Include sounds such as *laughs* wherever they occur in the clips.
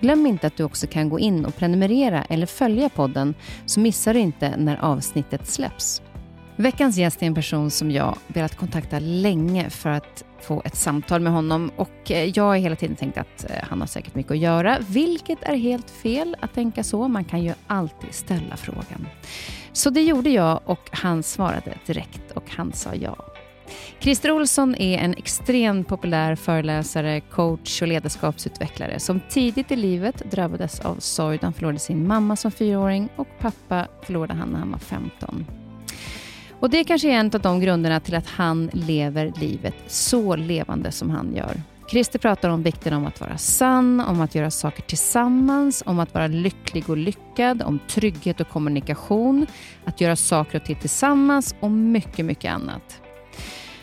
Glöm inte att du också kan gå in och prenumerera eller följa podden så missar du inte när avsnittet släpps. Veckans gäst är en person som jag velat kontakta länge för att få ett samtal med honom och eh, jag har hela tiden tänkt att eh, han har säkert mycket att göra, vilket är helt fel att tänka så. Man kan ju alltid ställa frågan. Så det gjorde jag och han svarade direkt och han sa ja. Christer Olsson är en extremt populär föreläsare, coach och ledarskapsutvecklare som tidigt i livet drabbades av sorg. Han förlorade sin mamma som fyraåring och pappa förlorade han när han var 15. Och Det kanske är en av de grunderna till att han lever livet så levande som han gör. Christer pratar om vikten om att vara sann, om att göra saker tillsammans, om att vara lycklig och lyckad, om trygghet och kommunikation, att göra saker och ting tillsammans och mycket, mycket annat.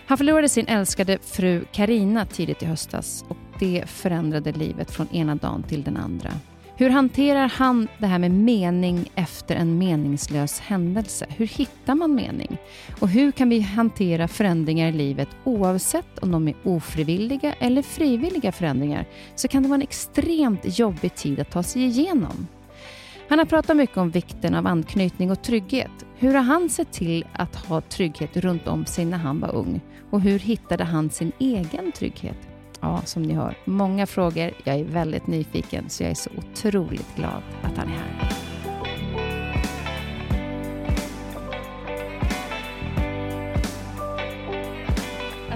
Han förlorade sin älskade fru Karina tidigt i höstas och det förändrade livet från ena dagen till den andra. Hur hanterar han det här med mening efter en meningslös händelse? Hur hittar man mening? Och hur kan vi hantera förändringar i livet oavsett om de är ofrivilliga eller frivilliga förändringar så kan det vara en extremt jobbig tid att ta sig igenom. Han har pratat mycket om vikten av anknytning och trygghet. Hur har han sett till att ha trygghet runt om sig när han var ung? Och hur hittade han sin egen trygghet? Ja, som ni hör, många frågor. Jag är väldigt nyfiken, så jag är så otroligt glad att han är här.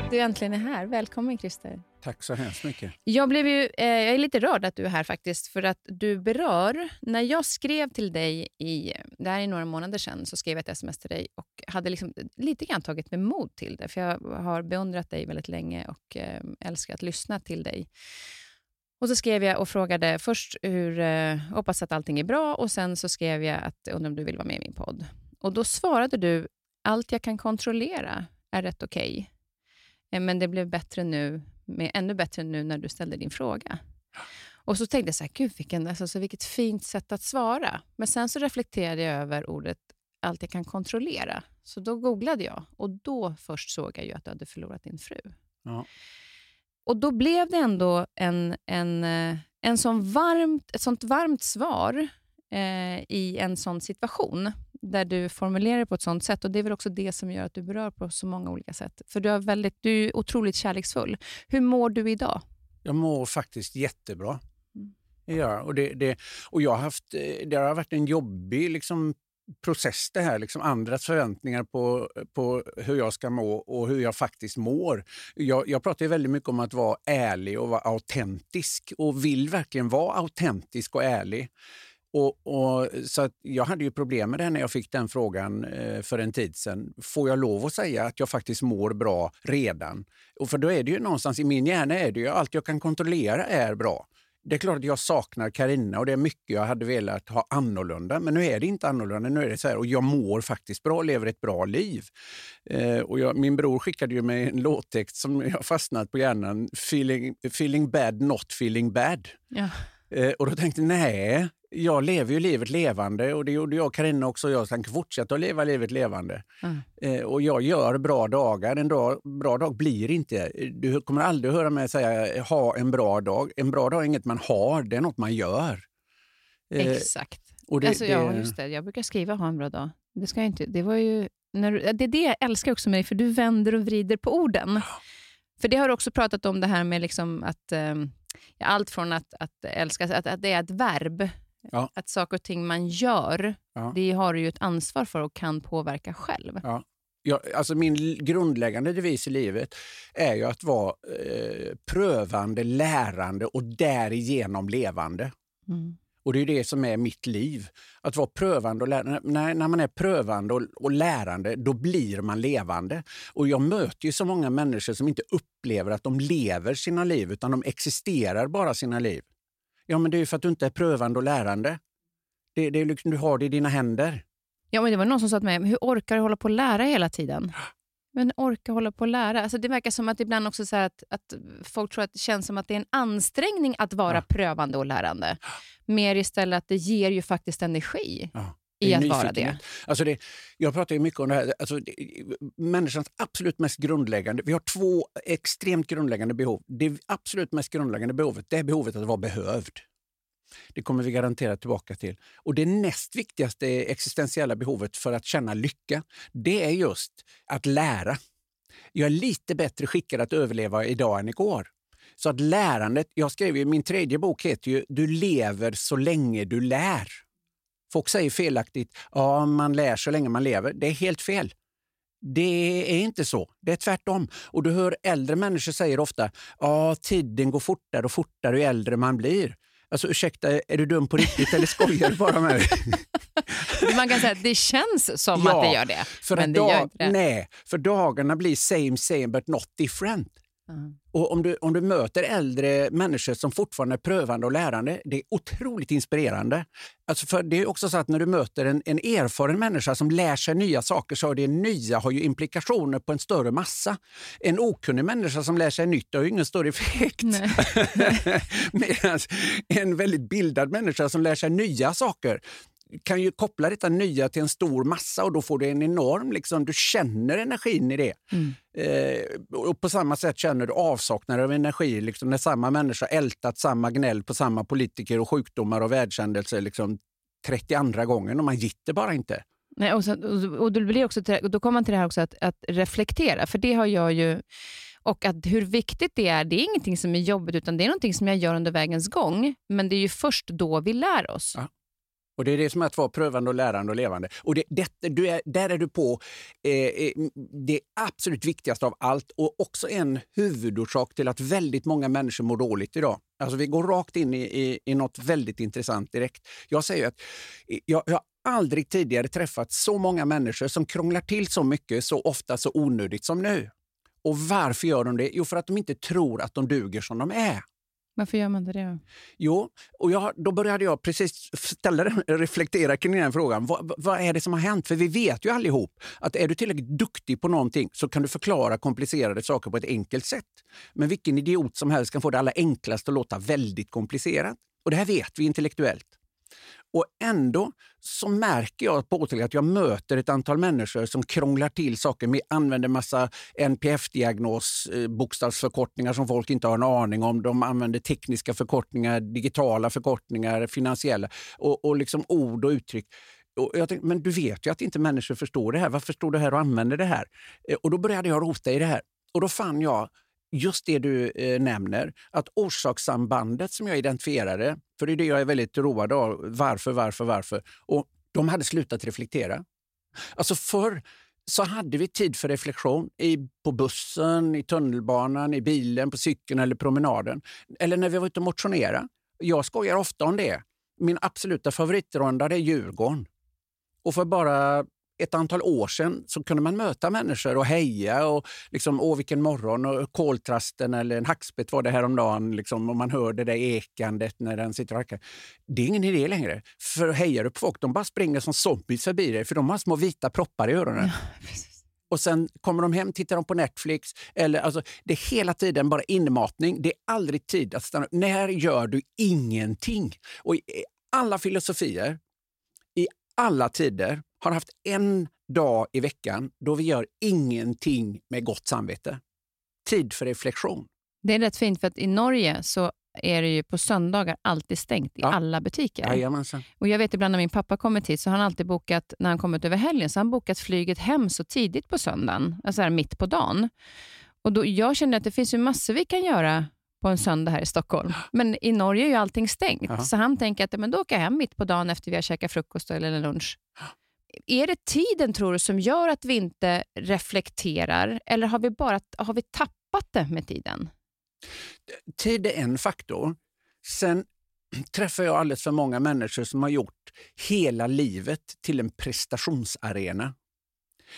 Att du äntligen är här. Välkommen Christer. Tack så hemskt mycket. Jag, blev ju, eh, jag är lite rörd att du är här faktiskt, för att du berör... När jag skrev till dig, i, det här är några månader sedan, så skrev jag ett sms till dig och hade liksom lite grann tagit med mod till det, för jag har beundrat dig väldigt länge och eh, älskar att lyssna till dig. Och så skrev jag och frågade först hur, eh, hoppas att allting är bra och sen så skrev jag att undrar om du vill vara med i min podd. Och då svarade du, allt jag kan kontrollera är rätt okej. Okay. Eh, men det blev bättre nu med ännu bättre nu när du ställde din fråga. Och så tänkte jag så här, gud vilken, alltså, så vilket fint sätt att svara. Men sen så reflekterade jag över ordet allt jag kan kontrollera. Så då googlade jag och då först såg jag ju att du hade förlorat din fru. Ja. Och då blev det ändå en, en, eh, en sån varmt, ett sånt varmt svar eh, i en sån situation där du formulerar det på ett sånt sätt. Och Det är väl också det som gör att du berör på så många olika sätt. För du, är väldigt, du är otroligt kärleksfull. Hur mår du idag? Jag mår faktiskt jättebra. Mm. Ja, och det, det, och jag har haft, eh, det har varit en jobbig liksom, process det här. Liksom andras förväntningar på, på hur jag ska må och hur jag faktiskt mår. Jag, jag pratar väldigt mycket om att vara ärlig och vara autentisk och vill verkligen vara autentisk och ärlig. Och, och, så jag hade ju problem med det när jag fick den frågan eh, för en tid sedan. Får jag lov att säga att jag faktiskt mår bra redan? Och för då är det ju någonstans i min hjärna är det ju allt jag kan kontrollera är bra. Det är klart att jag saknar Karina och det är mycket jag hade velat ha annorlunda. Men nu är det inte annorlunda. Nu är det så här, och jag mår faktiskt bra och lever ett bra liv. Eh, och jag, min bror skickade ju mig en låttext som jag fastnat på hjärnan. Feeling, feeling bad, not feeling bad. Ja. Eh, och då tänkte jag, nej, jag lever ju livet levande och det gjorde jag Carina också. Jag tänker fortsätta att leva livet levande. Mm. Eh, och jag gör bra dagar. En dag, bra dag blir inte... Du kommer aldrig höra mig säga ha en bra dag. En bra dag är inget man har, det är något man gör. Eh, Exakt. Och det, alltså, ja, just det. Jag brukar skriva ha en bra dag. Det, ska jag inte, det, var ju, när du, det är det jag älskar också med dig, för du vänder och vrider på orden. För det har du också pratat om, det här med liksom att eh, allt från att, att älska, att, att det är ett verb. Ja. Att saker och ting man gör, Ja. det har du ju ett ansvar för och kan påverka själv. Ja. Ja, alltså min grundläggande devis i livet är ju att vara eh, prövande, lärande och därigenom levande. Mm. Och det är det som är mitt liv. Att vara prövande och lärande. När, när man är prövande och, och lärande, då blir man levande. Och jag möter ju så många människor som inte upplever att de lever sina liv, utan de existerar bara sina liv. Ja, men det är ju för att du inte är prövande och lärande. Det, det är liksom, du har det i dina händer. Ja, men det var någon som sa till mig, "Men hur orkar du hålla på och lära hela tiden? *gasps* Men orka hålla på och lära. Alltså det verkar som att ibland också så att, att folk tror att det känns som att det är en ansträngning att vara Ja. prövande och lärande. *gasps* Mer istället att det ger ju faktiskt energi Ja. I att vara det. Alltså det. Jag pratar ju mycket om det här. Alltså det, människans absolut mest grundläggande... Vi har två extremt grundläggande behov. Det absolut mest grundläggande behovet det är behovet att vara behövd. Det kommer vi garanterat tillbaka till. Och Det näst viktigaste existentiella behovet för att känna lycka det är just att lära. Jag är lite bättre skickad att överleva idag än igår. Så att lärandet... Jag skrev ju, min tredje bok heter ju Du lever så länge du lär. Folk säger felaktigt ja man lär så länge man lever. Det är helt fel. Det är inte så. Det är tvärtom. Och du hör äldre människor säger ofta ja tiden går fortare och fortare ju äldre man blir. Alltså ursäkta, är du dum på riktigt eller skojar du bara med mig? *laughs* Man kan säga att det känns som Ja, att det gör det, För men det gör dag- inte det. Nej, för dagarna blir same same but not different. Mm. Och om du, om du möter äldre människor som fortfarande är prövande och lärande, det är otroligt inspirerande. Alltså för det är också så att när du möter en, en erfaren människa som lär sig nya saker så har det nya har ju implikationer på en större massa. En okunnig människa som lär sig nytt har ju ingen större effekt. *laughs* Medan en väldigt bildad människa som lär sig nya saker kan ju koppla detta nya till en stor massa och då får du en enorm, liksom, du känner energin i det. Mm. Eh, och på samma sätt känner du avsaknad av energi liksom, när samma människa ältat samma gnäll på samma politiker och sjukdomar och världshändelser liksom, 32 gången och man gitter bara inte. Nej, och, så, och, då blir också då kommer man till det här också att, att reflektera, för det har jag ju... Och att hur viktigt det är, det är ingenting som är jobbigt, utan det är någonting som jag gör under vägens gång. Men det är ju först då vi lär oss. Ja. Och Det är det som är att vara prövande, och lärande och levande. Och det, det, du är, där är du på eh, eh, det absolut viktigaste av allt och också en huvudorsak till att väldigt många människor mår dåligt idag. Alltså vi går rakt in i, i, i något väldigt intressant direkt. Jag säger att eh, jag, jag har aldrig tidigare träffat så många människor som krånglar till så mycket, så ofta, så onödigt som nu. Och varför gör de det? Jo, för att de inte tror att de duger som de är. Varför gör man inte det? Jo, och jag, då började jag precis ställa, den- reflektera kring den frågan. Vad, vad är det som har hänt? För vi vet ju allihop att är du tillräckligt duktig på någonting så kan du förklara komplicerade saker på ett enkelt sätt. Men vilken idiot som helst kan få det allra enklaste att låta väldigt komplicerat. Och det här vet vi intellektuellt. Och ändå så märker jag på att jag möter ett antal människor som krånglar till saker, med, använder massa NPF-diagnos, eh, bokstavsförkortningar som folk inte har en aning om. De använder tekniska förkortningar, digitala förkortningar, finansiella och, och liksom ord och uttryck. Och jag tänkte, men du vet ju att inte människor förstår det här. Varför står du här och använder det här? Eh, och då började jag rota i det här. Och då fann jag just det du eh, nämner, att orsakssambandet som jag identifierade, för det är det jag är väldigt road av, varför, varför, varför, och de hade slutat reflektera. Alltså förr så hade vi tid för reflektion i, på bussen, i tunnelbanan, i bilen, på cykeln eller promenaden. Eller när vi var ute och motionerade. Jag skojar ofta om det. Min absoluta favoritrunda är Djurgården. Och för bara ett antal år sedan så kunde man möta människor och heja och liksom, åh vilken morgon och koltrasten eller en hackspett var det häromdagen liksom, och man hör det där ekandet när den sitter och hackar. Det är ingen idé längre. För hejar du på folk, de bara springer som zombies förbi dig för de har små vita proppar i öronen. *laughs* Och sen kommer de hem, tittar de på Netflix. Eller, alltså, det är hela tiden bara inmatning. Det är aldrig tid att stanna upp. När gör du ingenting? Och i- alla filosofier i alla tider har haft en dag i veckan då vi gör ingenting med gott samvete. Tid för reflektion. Det är rätt fint, för att i Norge så är det ju på söndagar alltid stängt i Ja. alla butiker. Jajamensan. Och jag vet ibland när min pappa kommit hit så har han alltid bokat, när han kommit över helgen, så har han bokat flyget hem så tidigt på söndagen, alltså här mitt på dagen. Och då, jag känner att det finns ju massor vi kan göra på en söndag här i Stockholm. Men i Norge är ju allting stängt. Ja. Så han tänker att men då åker jag hem mitt på dagen efter vi har käkat frukost eller lunch. Är det tiden tror du som gör att vi inte reflekterar eller har vi bara har vi tappat det med tiden? Tid är en faktor. Sen *clears throat* träffar jag alldeles för många människor som har gjort hela livet till en prestationsarena.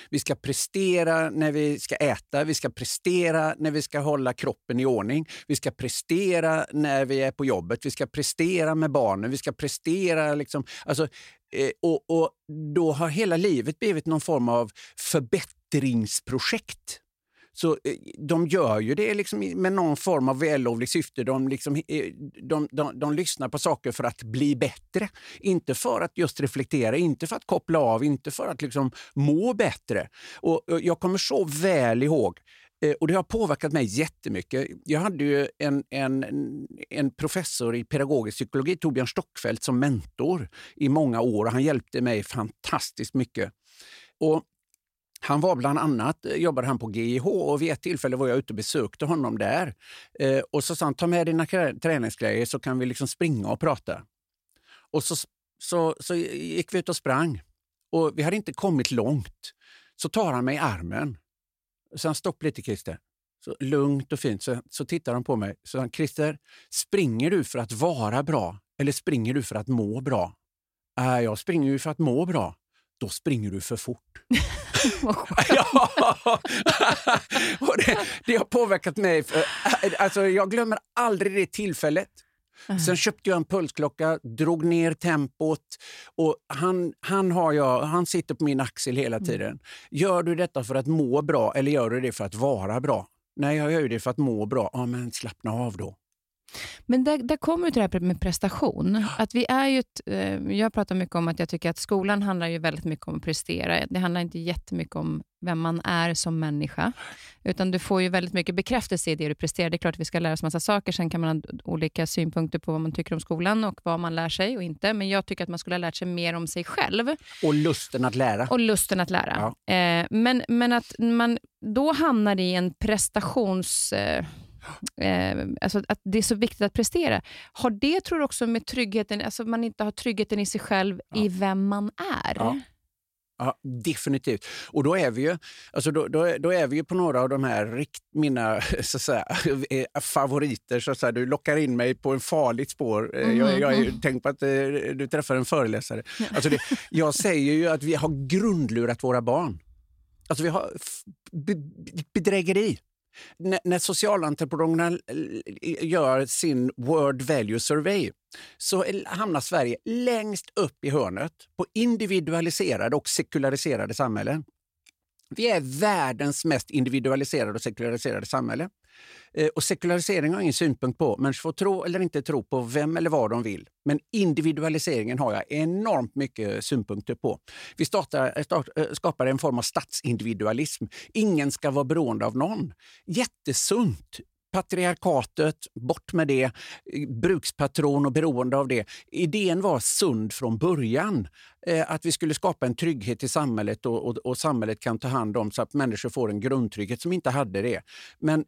Vi ska prestera när vi ska äta, vi ska prestera när vi ska hålla kroppen i ordning, vi ska prestera när vi är på jobbet, vi ska prestera med barnen, vi ska prestera... Liksom, alltså, Eh, och, och Då har hela livet blivit någon form av förbättringsprojekt. Så eh, de gör ju det liksom med någon form av vällovligt syfte. De, liksom, eh, de, de, de lyssnar på saker för att bli bättre. Inte för att just reflektera, inte för att koppla av, inte för att liksom må bättre. Och, jag kommer så väl ihåg Eh, och Det har påverkat mig jättemycket. Jag hade ju en, en, en professor i pedagogisk psykologi, Torbjörn Stockfeldt, som mentor i många år. och Han hjälpte mig fantastiskt mycket. Och han var bland annat, eh, jobbade han på GIH och vid ett tillfälle var jag ute och besökte honom där. Eh, och så sa han, ta med dina träningsgrejer så kan vi liksom springa och prata. Och så, så, så gick vi ut och sprang. Och vi hade inte kommit långt. Så tar han mig i armen. Han, stopp lite Christer. Så lugnt och fint. Så, så tittar han på mig. Så han, Christer, springer du för att vara bra eller springer du för att må bra? Äh, jag springer ju för att må bra. Då springer du för fort. *laughs* *laughs* Ja! *laughs* och det, det har påverkat mig. För, alltså, jag glömmer aldrig det tillfället. Sen köpte jag en pulsklocka, drog ner tempot och han, han, har jag, han sitter på min axel hela tiden. Gör du detta för att må bra eller gör du det för att vara bra? Nej, jag gör det för att må bra. Ja, men slappna av då. Men där, där kommer vi till det här med prestation. Att vi är ju ett, eh, jag pratar mycket om att jag tycker att skolan handlar ju väldigt mycket om att prestera. Det handlar inte jättemycket om vem man är som människa. Utan du får ju väldigt mycket bekräftelse i det du presterar. Det är klart att vi ska lära oss massa saker. Sen kan man ha olika synpunkter på vad man tycker om skolan och vad man lär sig och inte. Men jag tycker att man skulle ha lärt sig mer om sig själv Och lusten att lära. och lusten att lära. Eh, men, men att man då hamnar i en prestations... Eh, alltså att det är så viktigt att prestera. Har det, tror du, också med tryggheten, alltså man inte har tryggheten i sig själv, i vem man är? Ja. Ja, definitivt. Och då är vi ju, alltså då, då, är- då är vi ju på några av de här rikt, mina *laughs* så säga, eh, favoriter. Så säga. Du lockar in mig på en farligt spår. Eh, Jag, jag är ju tänkt på att eh, du träffar en föreläsare. Alltså det, jag säger ju att vi har grundlurat våra barn. Alltså vi har bedrägeri. När, när socialentreprenörerna gör sin World Value Survey så hamnar Sverige längst upp i hörnet på individualiserade och sekulariserade samhällen. Vi är världens mest individualiserade och sekulariserade samhälle. Eh, och sekularisering har jag ingen synpunkt på. Människor får tro eller inte tro på vem eller vad de vill. Men individualiseringen har jag enormt mycket synpunkter på. Vi startar, eh, start, eh, skapar en form av statsindividualism. Ingen ska vara beroende av någon. Jättesunt. Patriarkatet, bort med det. Brukspatron och beroende av det. Idén var sund från början. Att vi skulle skapa en trygghet i samhället och, och, och samhället kan ta hand om så att människor får en grundtrygghet som inte hade det. Men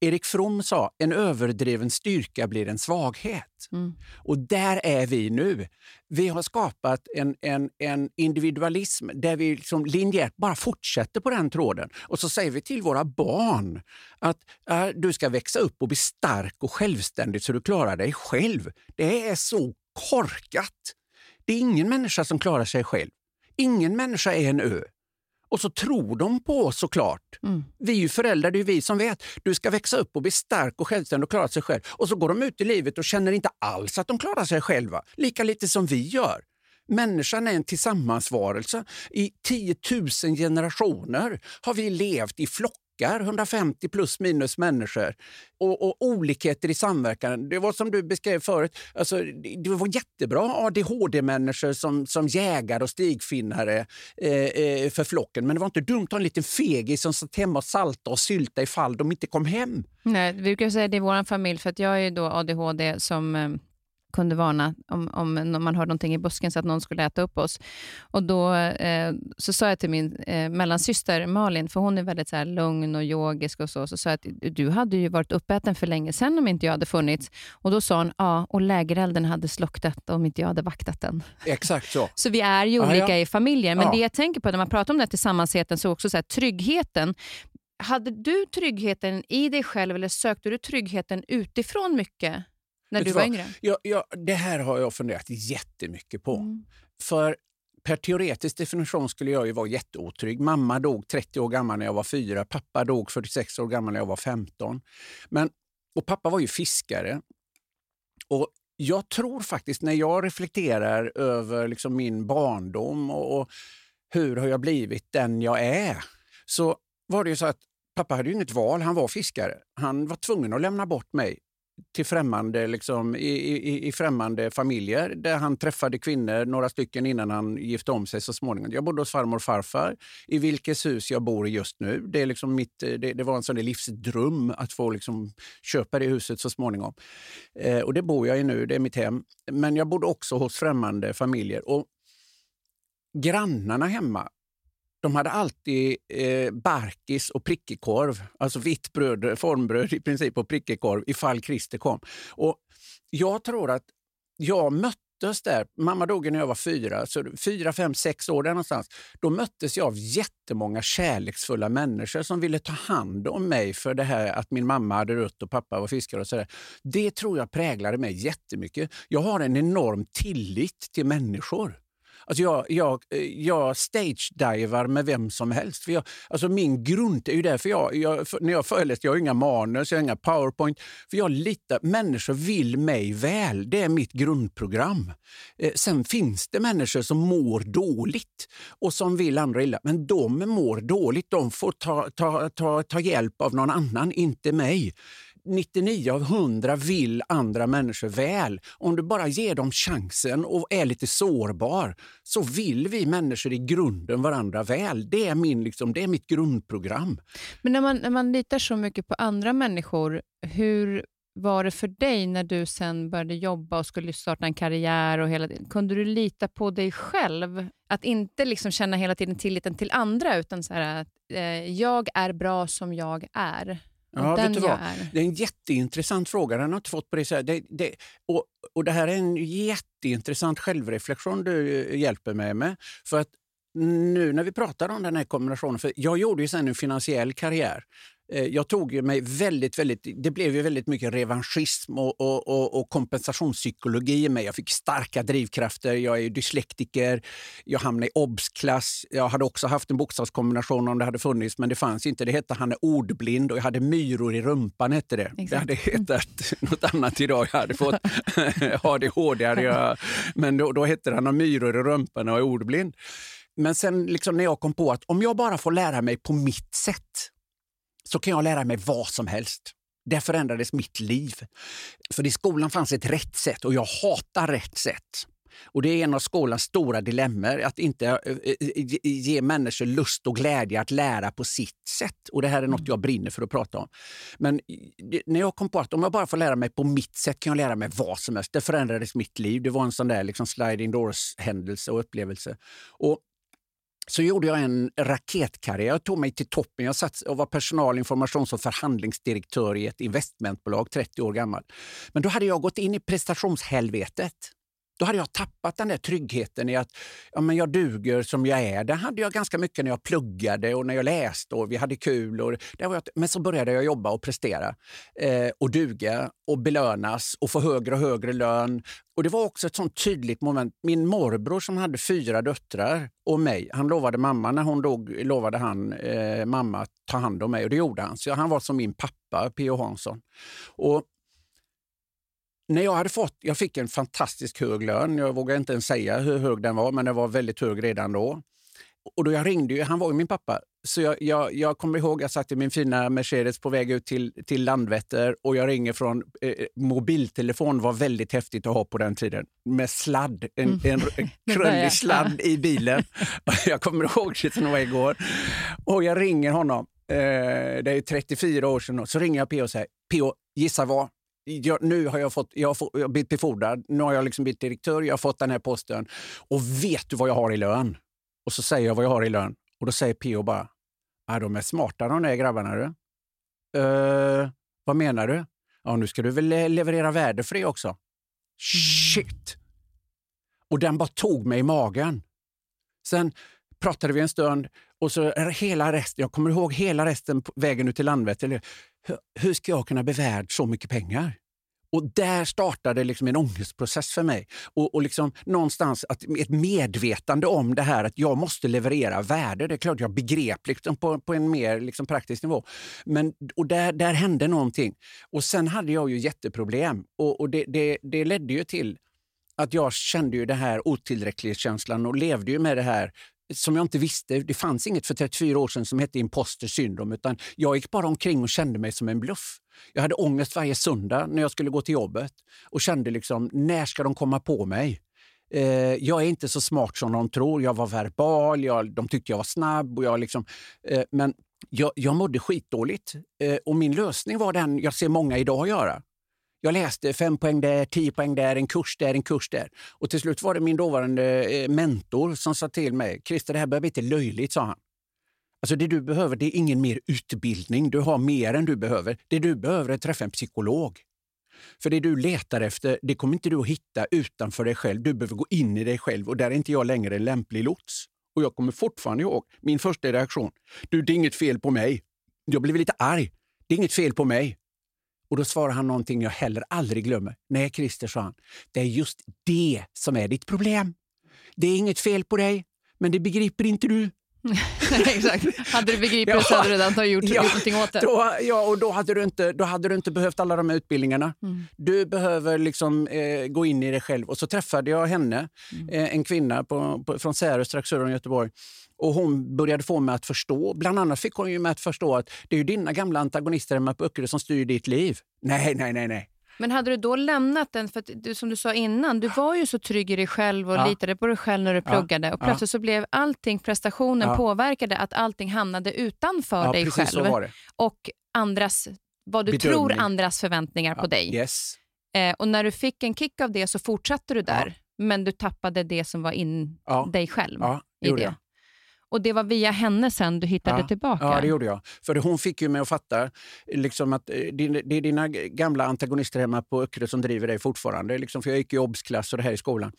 Erik From sa en överdriven styrka blir en svaghet. Mm. Och där är vi nu. Vi har skapat en, en, en individualism där vi liksom linjärt bara fortsätter på den tråden. Och så säger vi till våra barn att äh, du ska växa upp och bli stark och självständig så du klarar dig själv. Det är så korkat. Det är ingen människa som klarar sig själv. Ingen människa är en ö. Och så tror de på oss såklart. Mm. Vi är ju föräldrar, det är vi som vet. Du ska växa upp och bli stark och självständig och klara sig själv. Och så går de ut i livet och känner inte alls att de klarar sig själva. Lika lite som vi gör. Människan är en tillsammansvarelse. I 10 000 generationer har vi levt i flockar krockar, 150 plus minus människor. Och, och olikheter i samverkan. Det var som du beskrev förut, alltså, det var jättebra ADHD-människor som, som jägare och stigfinnare eh, eh, för flocken. Men det var inte dumt att ha en liten fegis som satt hemma och salta och sylta ifall de inte kom hem. Nej, vi brukar säga det i vår familj, för att jag är då ADHD som eh, kunde varna om, om man hörde någonting i busken så att någon skulle äta upp oss. Och Då eh, så sa jag till min eh, mellansyster Malin, för hon är väldigt så här, lugn och yogisk och så, så sa jag att du hade ju varit uppäten för länge sedan om inte jag hade funnits. Och Då sa hon, ja, och lägerelden hade slocknat om inte jag hade vaktat den. Exakt så. *laughs* så vi är ju olika ah, ja. i familjer. Men ja. det jag tänker på när man pratar om den här tillsammansheten, så också så här, tryggheten. Hade du tryggheten i dig själv eller sökte du tryggheten utifrån mycket? När du var yngre? Ja, ja, det här har jag funderat jättemycket på. Mm. För per teoretisk definition skulle jag ju vara jätteotrygg. Mamma dog 30 år gammal när jag var fyra. Pappa dog 46 år gammal när jag var 15. Men, och pappa var ju fiskare. Och jag tror faktiskt, när jag reflekterar över liksom min barndom och, och hur har jag blivit den jag är, så var det ju så att pappa hade ju inget val. Han var fiskare. Han var tvungen att lämna bort mig till främmande, liksom, i, i, i främmande familjer där han träffade kvinnor, några stycken innan han gifte om sig så småningom. Jag bodde hos farmor och farfar, i vilket hus jag bor i just nu. Det, är liksom mitt, eh, det, det var en sån livsdröm att få liksom köpa det huset så småningom. Eh, och det bor jag i nu, det är mitt hem. Men jag bodde också hos främmande familjer. Och grannarna hemma de hade alltid eh, barkis och prickekorv, alltså vitt bröd, formbröd i princip och prickekorv ifall Christer kom. Och jag tror att jag möttes där, mamma dog när jag var fyra, så fyra, fem, sex år där någonstans. Då möttes jag av jättemånga kärleksfulla människor som ville ta hand om mig för det här att min mamma hade rött och pappa var fiskare och sådär. Det tror jag präglade mig jättemycket. Jag har en enorm tillit till människor. Alltså jag, jag, eh, jag stage-divar med vem som helst. För jag, alltså min grund är ju därför jag, jag, när jag föreläser, jag har inga manus, jag har inga powerpoint. För jag litar, människor vill mig väl. Det är mitt grundprogram. Eh, sen finns det människor som mår dåligt och som vill andra illa. Men de mår dåligt. De får ta, ta, ta, ta hjälp av någon annan, inte mig. 99 av 100 vill andra människor väl. Om du bara ger dem chansen och är lite sårbar så vill vi människor i grunden varandra väl. Det är, min, liksom, det är mitt grundprogram. Men när man, när man litar så mycket på andra människor, hur var det för dig när du sen började jobba och skulle starta en karriär? och hela Kunde du lita på dig själv? Att inte liksom känna hela tiden tilliten till andra, utan så här, att eh, jag är bra som jag är. Ja, vet du vad? Det är en jätteintressant fråga. Den har inte fått på det, så det, det, och, och det här är en jätteintressant självreflektion du eh, hjälper mig med. För att nu när vi pratar om den här kombinationen, för jag gjorde ju sen en finansiell karriär jag tog mig väldigt, väldigt, det blev ju väldigt mycket revanschism och, och, och, och kompensationspsykologi i mig. Jag fick starka drivkrafter, jag är dyslektiker, jag hamnade i obs-klass. Jag hade också haft en bokstavskombination om det hade funnits, men det fanns inte. Det hette han är ordblind och jag hade myror i rumpan. Hette det. Exakt. det hade hetat *laughs* något annat idag. Jag hade fått *laughs* ADHD, hade jag, men då, då hette han myror i rumpan och är ordblind. Men sen liksom när jag kom på att om jag bara får lära mig på mitt sätt så kan jag lära mig vad som helst. Det förändrades mitt liv. För i skolan fanns ett rätt sätt och jag hatar rätt sätt. Och Det är en av skolans stora dilemmor, att inte eh, eh, ge människor lust och glädje att lära på sitt sätt. Och Det här är något mm. jag brinner för att prata om. Men när jag kom på att om jag bara får lära mig på mitt sätt kan jag lära mig vad som helst. Det förändrades mitt liv. Det var en sån där liksom sliding doors-händelse och upplevelse. Och så gjorde jag en raketkarriär. Jag tog mig till toppen. Jag satt och var personal, informations och förhandlingsdirektör i ett investmentbolag, 30 år gammal. Men då hade jag gått in i prestationshelvetet. Då hade jag tappat den där tryggheten i att ja, men jag duger som jag är. Det hade jag ganska mycket när jag pluggade och när jag läste och vi hade kul. Och det var jag, men så började jag jobba och prestera eh, och duga och belönas och få högre och högre lön. Och Det var också ett sånt tydligt moment. Min morbror som hade fyra döttrar och mig, han lovade mamma, när hon dog, lovade han eh, mamma att ta hand om mig och det gjorde han. Så han var som min pappa, P.O. Hansson. Och när jag hade fått, jag fick en fantastiskt hög lön. Jag vågar inte ens säga hur hög den var, men den var väldigt hög redan då. och då jag ringde ju, han var ju min pappa, så jag, jag, jag kommer ihåg jag satt i min fina Mercedes på väg ut till, till Landvetter och jag ringer från eh, mobiltelefon var väldigt häftigt att ha på den tiden. Med sladd, en, mm. en, *laughs* en krullig sladd i bilen. *laughs* jag kommer ihåg det som det var igår. Och jag ringer honom, eh, det är 34 år sedan, så ringer jag P.O. och säger P.O. gissa vad? Jag, nu har jag, fått, jag har, jag har blivit befordrad, nu har jag liksom blivit direktör, jag har fått den här posten. Och vet du vad jag har i lön? Och så säger jag vad jag har i lön. Och då säger P.O. bara, ah, de är smarta de där grabbarna du. Uh, vad menar du? Ja, nu ska du väl leverera värde för det också? Shit! Och den bara tog mig i magen. Sen pratade vi en stund och så hela resten, jag kommer ihåg hela resten på vägen ut till Landvetter. Hur ska jag kunna bli värd så mycket pengar? Och där startade liksom en ångestprocess för mig. Och, och liksom någonstans att, ett medvetande om det här att jag måste leverera värde. Det är klart jag begrep liksom på, på en mer liksom praktisk nivå. Men, och där, där hände någonting. Och sen hade jag ju jätteproblem. Och, och det, det, det ledde ju till att jag kände ju den här otillräcklighetskänslan och levde ju med det här som jag inte visste. Det fanns inget för 34 år sedan som hette imposter syndrom. Utan jag gick bara omkring och kände mig som en bluff. Jag hade ångest varje söndag när jag skulle gå till jobbet och kände liksom, när ska de komma på mig? Eh, jag är inte så smart som de tror. Jag var verbal, jag, de tyckte jag var snabb. Och jag liksom, eh, men jag, jag mådde skitdåligt. Eh, och min lösning var den jag ser många idag göra. Jag läste fem poäng där, tio poäng där, en kurs där, en kurs där. Och till slut var det min dåvarande eh, mentor som sa till mig, Christer det här börjar bli lite löjligt, sa han. Alltså det du behöver det är ingen mer utbildning, du har mer än du behöver. Det du behöver är att träffa en psykolog. För det du letar efter, det kommer inte du att hitta utanför dig själv. Du behöver gå in i dig själv och där är inte jag längre en lämplig lots. Och jag kommer fortfarande ihåg min första reaktion. Du, det är inget fel på mig. Jag blev lite arg. Det är inget fel på mig. Och då svarar han någonting jag heller aldrig glömmer. Nej, Christer, sa han. Det är just det som är ditt problem. Det är inget fel på dig, men det begriper inte du. *laughs* Exakt. Hade du begripit ja, så hade du redan gjort, *laughs* ja, någonting åt det. Då, ja, och då hade, du inte, då hade du inte behövt alla de här utbildningarna. Mm. Du behöver liksom, eh, gå in i dig själv. Och så träffade jag henne, mm. eh, en kvinna på, på, från Särö strax söder om Göteborg. Och hon började få mig att förstå. Bland annat fick hon ju mig att förstå att det är dina gamla antagonister hemma på Öckerö som styr ditt liv. Nej, nej, nej, nej. Men hade du då lämnat den, för du, som du sa innan, du var ju så trygg i dig själv och ja. litade på dig själv när du pluggade och plötsligt så blev allting, prestationen påverkade att allting hamnade utanför dig själv. Och andras, vad du Bedömning. tror andras förväntningar på dig. Yes. Eh, och när du fick en kick av det så fortsatte du där, men du tappade det som var in dig själv i det. Och det var via henne sen du hittade ja, tillbaka? Ja, det gjorde jag. För hon fick ju mig att fatta liksom att eh, det är dina gamla antagonister hemma på Öckerö som driver dig fortfarande. Liksom, för jag gick i obsklass och det här i skolan.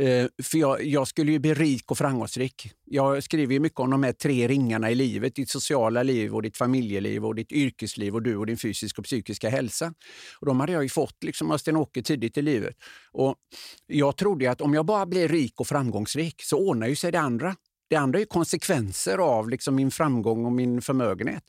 Uh, för jag, jag, skulle ju bli rik och framgångsrik. Jag skriver ju mycket om de här tre ringarna i livet. Ditt sociala liv, och ditt familjeliv, och ditt yrkesliv och du och din fysiska och psykiska hälsa. Och de hade jag ju fått liksom av Sten-Åke tidigt i livet. Och jag trodde att om jag bara blir rik och framgångsrik så ordnar ju sig det andra. Det andra är konsekvenser av liksom min framgång och min förmögenhet.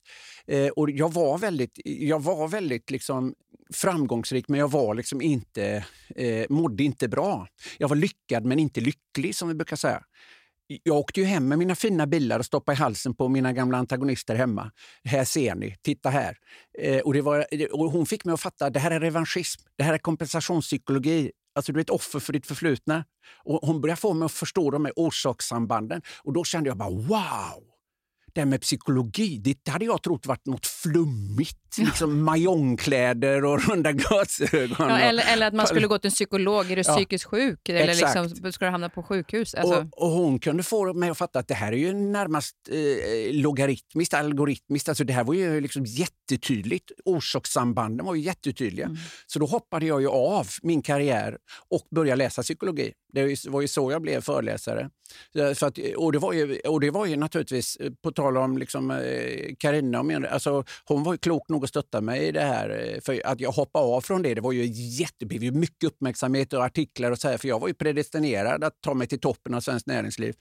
Eh, och jag var väldigt, jag var väldigt liksom framgångsrik, men jag var liksom inte, eh, mådde inte bra. Jag var lyckad, men inte lycklig, som vi brukar säga. Jag åkte ju hem med mina fina bilar och stoppade i halsen på mina gamla antagonister hemma. Här ser ni, titta här. Eh, och, det var, eh, och hon fick mig att fatta att det här är revanschism, det här är kompensationspsykologi. Alltså du är ett offer för ditt förflutna. Och hon började få mig att förstå de här orsakssambanden. Och då kände jag bara wow! Det här med psykologi, det hade jag trott varit något flummigt. Liksom *laughs* majongkläder och runda glasögon. Ja, eller, eller att man skulle gå till en psykolog. Är du ja, psykiskt sjuk? Eller liksom, ska du hamna på sjukhus? Alltså. Och, och, hon kunde få mig att fatta att det här är ju närmast eh, logaritmiskt, algoritmiskt. Alltså det här var ju liksom jättetydligt. Orsakssambanden var ju jättetydliga. Mm. Så då hoppade jag ju av min karriär och började läsa psykologi. Det var ju så jag blev föreläsare. Att, och, det var ju, och det var ju naturligtvis, eh, på tal om liksom, eh, Carina, och eh, alltså, hon var ju klok nog att stötta mig i det här. Eh, för att jag hoppade av från det, det var ju jätte, mycket uppmärksamhet och artiklar och så här, för jag var ju predestinerad att ta mig till toppen av svenskt näringsliv.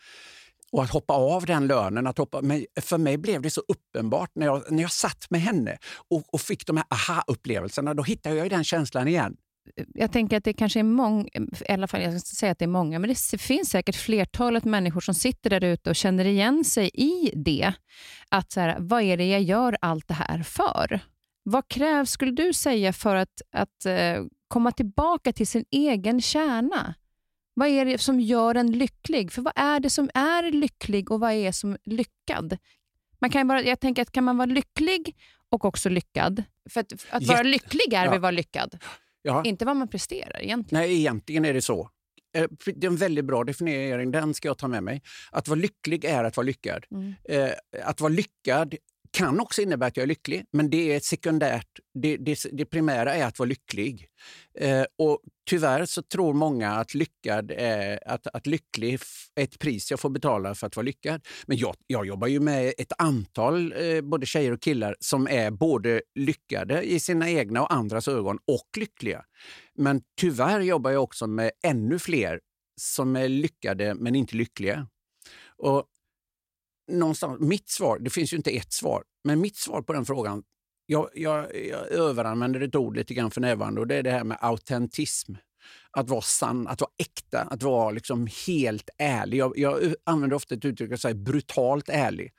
Och att hoppa av den lönen, att hoppa, men för mig blev det så uppenbart när jag, när jag satt med henne och, och fick de här aha-upplevelserna. Då hittade jag den känslan igen jag tänker att det kanske är många, i alla fall jag ska säga att det är många, men det finns säkert flertalet människor som sitter där ute och känner igen sig i det. Att så här, vad är det jag gör allt det här för? Vad krävs, skulle du säga, för att, att uh, komma tillbaka till sin egen kärna? Vad är det som gör en lycklig? För vad är det som är lycklig och vad är som lyckad? Man kan bara, jag tänker att kan man vara lycklig och också lyckad? För att, att vara lycklig är ja. att vara lyckad. Ja. Inte vad man presterar egentligen. Nej, egentligen är det så. Eh, det är en väldigt bra definiering, den ska jag ta med mig. Att vara lycklig är att vara lyckad. Mm. Eh, att vara lyckad kan också innebära att jag är lycklig, men det är sekundärt. Det, det, det primära är att vara lycklig. Eh, och Tyvärr så tror många att, lyckad är, att, att lycklig är ett pris jag får betala för att vara lyckad. Men jag, jag jobbar ju med ett antal eh, både tjejer och killar som är både lyckade i sina egna och andras ögon och lyckliga. Men tyvärr jobbar jag också med ännu fler som är lyckade men inte lyckliga. Och någonstans, mitt svar, det finns ju inte ett svar, men mitt svar på den frågan, jag, jag, jag överanvänder ett ord lite grann för närvarande och det är det här med autentism. Att vara sann, att vara äkta, att vara liksom helt ärlig. Jag, jag använder ofta ett uttryck, jag säger brutalt ärlig.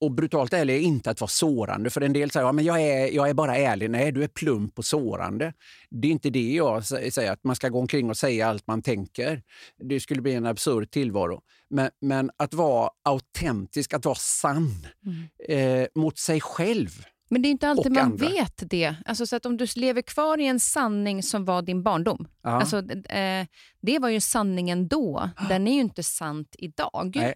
Och brutalt ärlig är inte att vara sårande. För en del säger att ja, jag, är, jag är bara ärlig. Nej, du är plump och sårande. Det är inte det jag säger, att man ska gå omkring och säga allt man tänker. Det skulle bli en absurd tillvaro. Men, men att vara autentisk, att vara sann mm. eh, mot sig själv. Men det är inte alltid man andra. vet det. Alltså, så att om du lever kvar i en sanning som var din barndom. Alltså, eh, det var ju sanningen då. *gasps* Den är ju inte sant idag. Nej.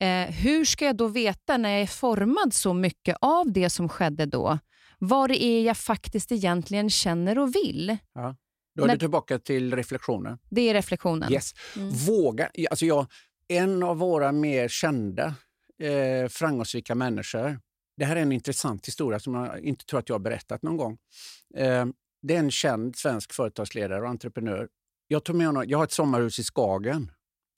Eh, hur ska jag då veta när jag är formad så mycket av det som skedde då, vad det är jag faktiskt egentligen känner och vill? Ja. Då är när... du tillbaka till reflektionen. Det är reflektionen. Yes. Mm. Våga. Alltså jag, en av våra mer kända eh, framgångsrika människor, det här är en intressant historia som jag inte tror att jag har berättat någon gång. Eh, det är en känd svensk företagsledare och entreprenör. Jag, tog med honom, jag har ett sommarhus i Skagen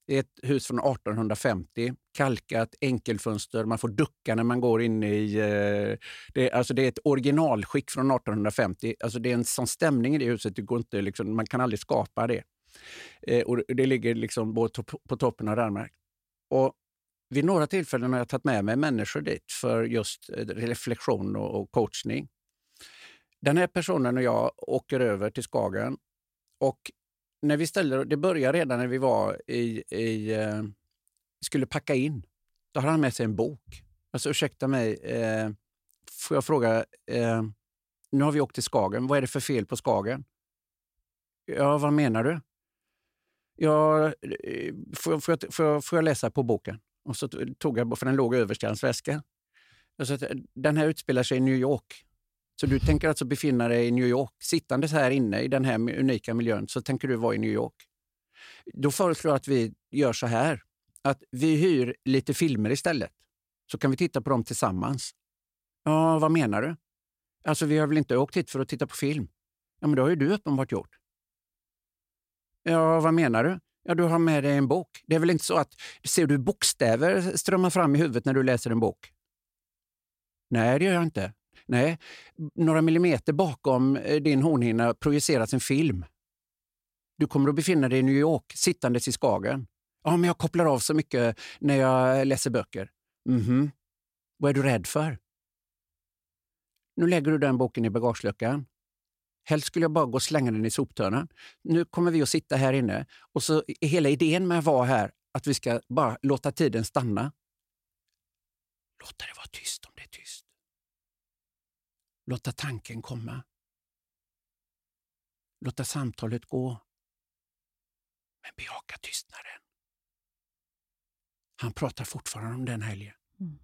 det är ett hus från 1850, kalkat, enkelfönster. Man får ducka när man går in i... Eh, det, alltså det är ett originalskick från 1850. Alltså det är en sån stämning i det huset, det går inte, liksom, man kan aldrig skapa det. Eh, och det ligger liksom på, på toppen av Danmark. Och vid några tillfällen har jag tagit med mig människor dit för just eh, reflektion och, och coachning. Den här personen och jag åker över till Skagen och när vi ställer, det började redan när vi var i, i eh, skulle packa in. Då hade han med sig en bok. Alltså ursäkta mig, eh, får jag fråga, eh, nu har vi åkt till Skagen, vad är det för fel på Skagen? Ja, vad menar du? Ja, eh, får, får, jag, får, jag, får jag läsa på boken? Och så tog jag, för den låg överst i hans väska. Alltså, eh, den här utspelar sig i New York. Så du tänker alltså befinna dig i New York. Sittandes här inne i den här unika miljön så tänker du vara i New York. Då föreslår jag att vi gör så här, att vi hyr lite filmer istället. Så kan vi titta på dem tillsammans. Ja, vad menar du? Alltså, vi har väl inte åkt hit för att titta på film? Ja, men det har ju du uppenbart gjort. Ja, vad menar du? Ja, du har med dig en bok. Det är väl inte så att ser du bokstäver strömma fram i huvudet när du läser en bok? Nej, det gör jag inte. Nej, några millimeter bakom eh, din hornhinna projiceras en film. Du kommer att befinna dig i New York, sittandes i Skagen. Ja, men jag kopplar av så mycket när jag läser böcker. Mhm. Vad är du rädd för? Nu lägger du den boken i bagageluckan. Helst skulle jag bara gå och slänga den i soptunnan. Nu kommer vi att sitta här inne och så är hela idén med att vara här att vi ska bara låta tiden stanna. Låta det vara tyst om det är tyst. Låta tanken komma. Låta samtalet gå. Men bejaka tystnaden. Han pratar fortfarande om den helgen. Mm.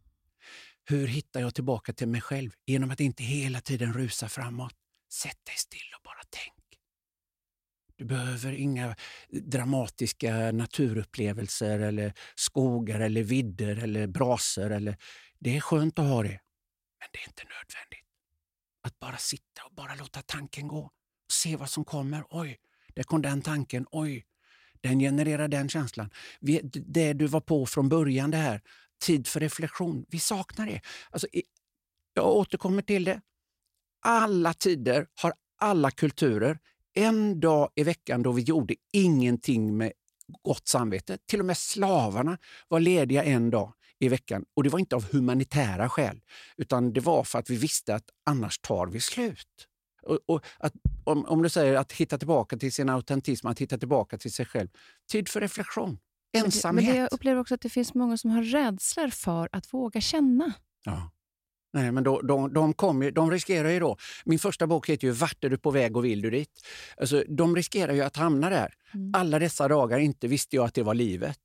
Hur hittar jag tillbaka till mig själv? Genom att inte hela tiden rusa framåt. Sätt dig still och bara tänk. Du behöver inga dramatiska naturupplevelser eller skogar eller vidder eller brasor. Eller... Det är skönt att ha det, men det är inte nödvändigt. Att bara sitta och bara låta tanken gå. Och se vad som kommer. Oj, där kom den tanken. Oj, den genererar den känslan. det du var på från början, det här. Tid för reflektion. Vi saknar det. Alltså, jag återkommer till det. Alla tider har alla kulturer en dag i veckan då vi gjorde ingenting med gott samvete. Till och med slavarna var lediga en dag i veckan. Och det var inte av humanitära skäl, utan det var för att vi visste att annars tar vi slut. Och, och att, om, om du säger att hitta tillbaka till sin autentism, att hitta tillbaka till sig själv. Tid för reflektion. Ensamhet. Men, det, jag upplever också att det finns många som har rädslor för att våga känna. Ja. Nej, men då, de, de, kommer, de riskerar ju då... Min första bok heter ju Vart är du på väg och vill du dit? Alltså, de riskerar ju att hamna där. Mm. Alla dessa dagar inte visste jag att det var livet.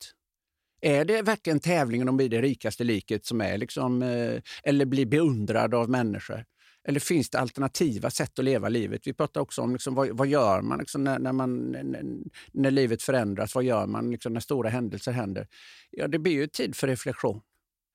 Är det verkligen tävlingen om att bli det rikaste liket som är liksom, eh, eller bli beundrad av människor? Eller finns det alternativa sätt att leva livet? Vi pratar också om liksom, vad, vad gör man, liksom, när, när, man när, när, livet förändras. Vad gör man liksom, när stora händelser händer? Ja, det blir ju tid för reflektion.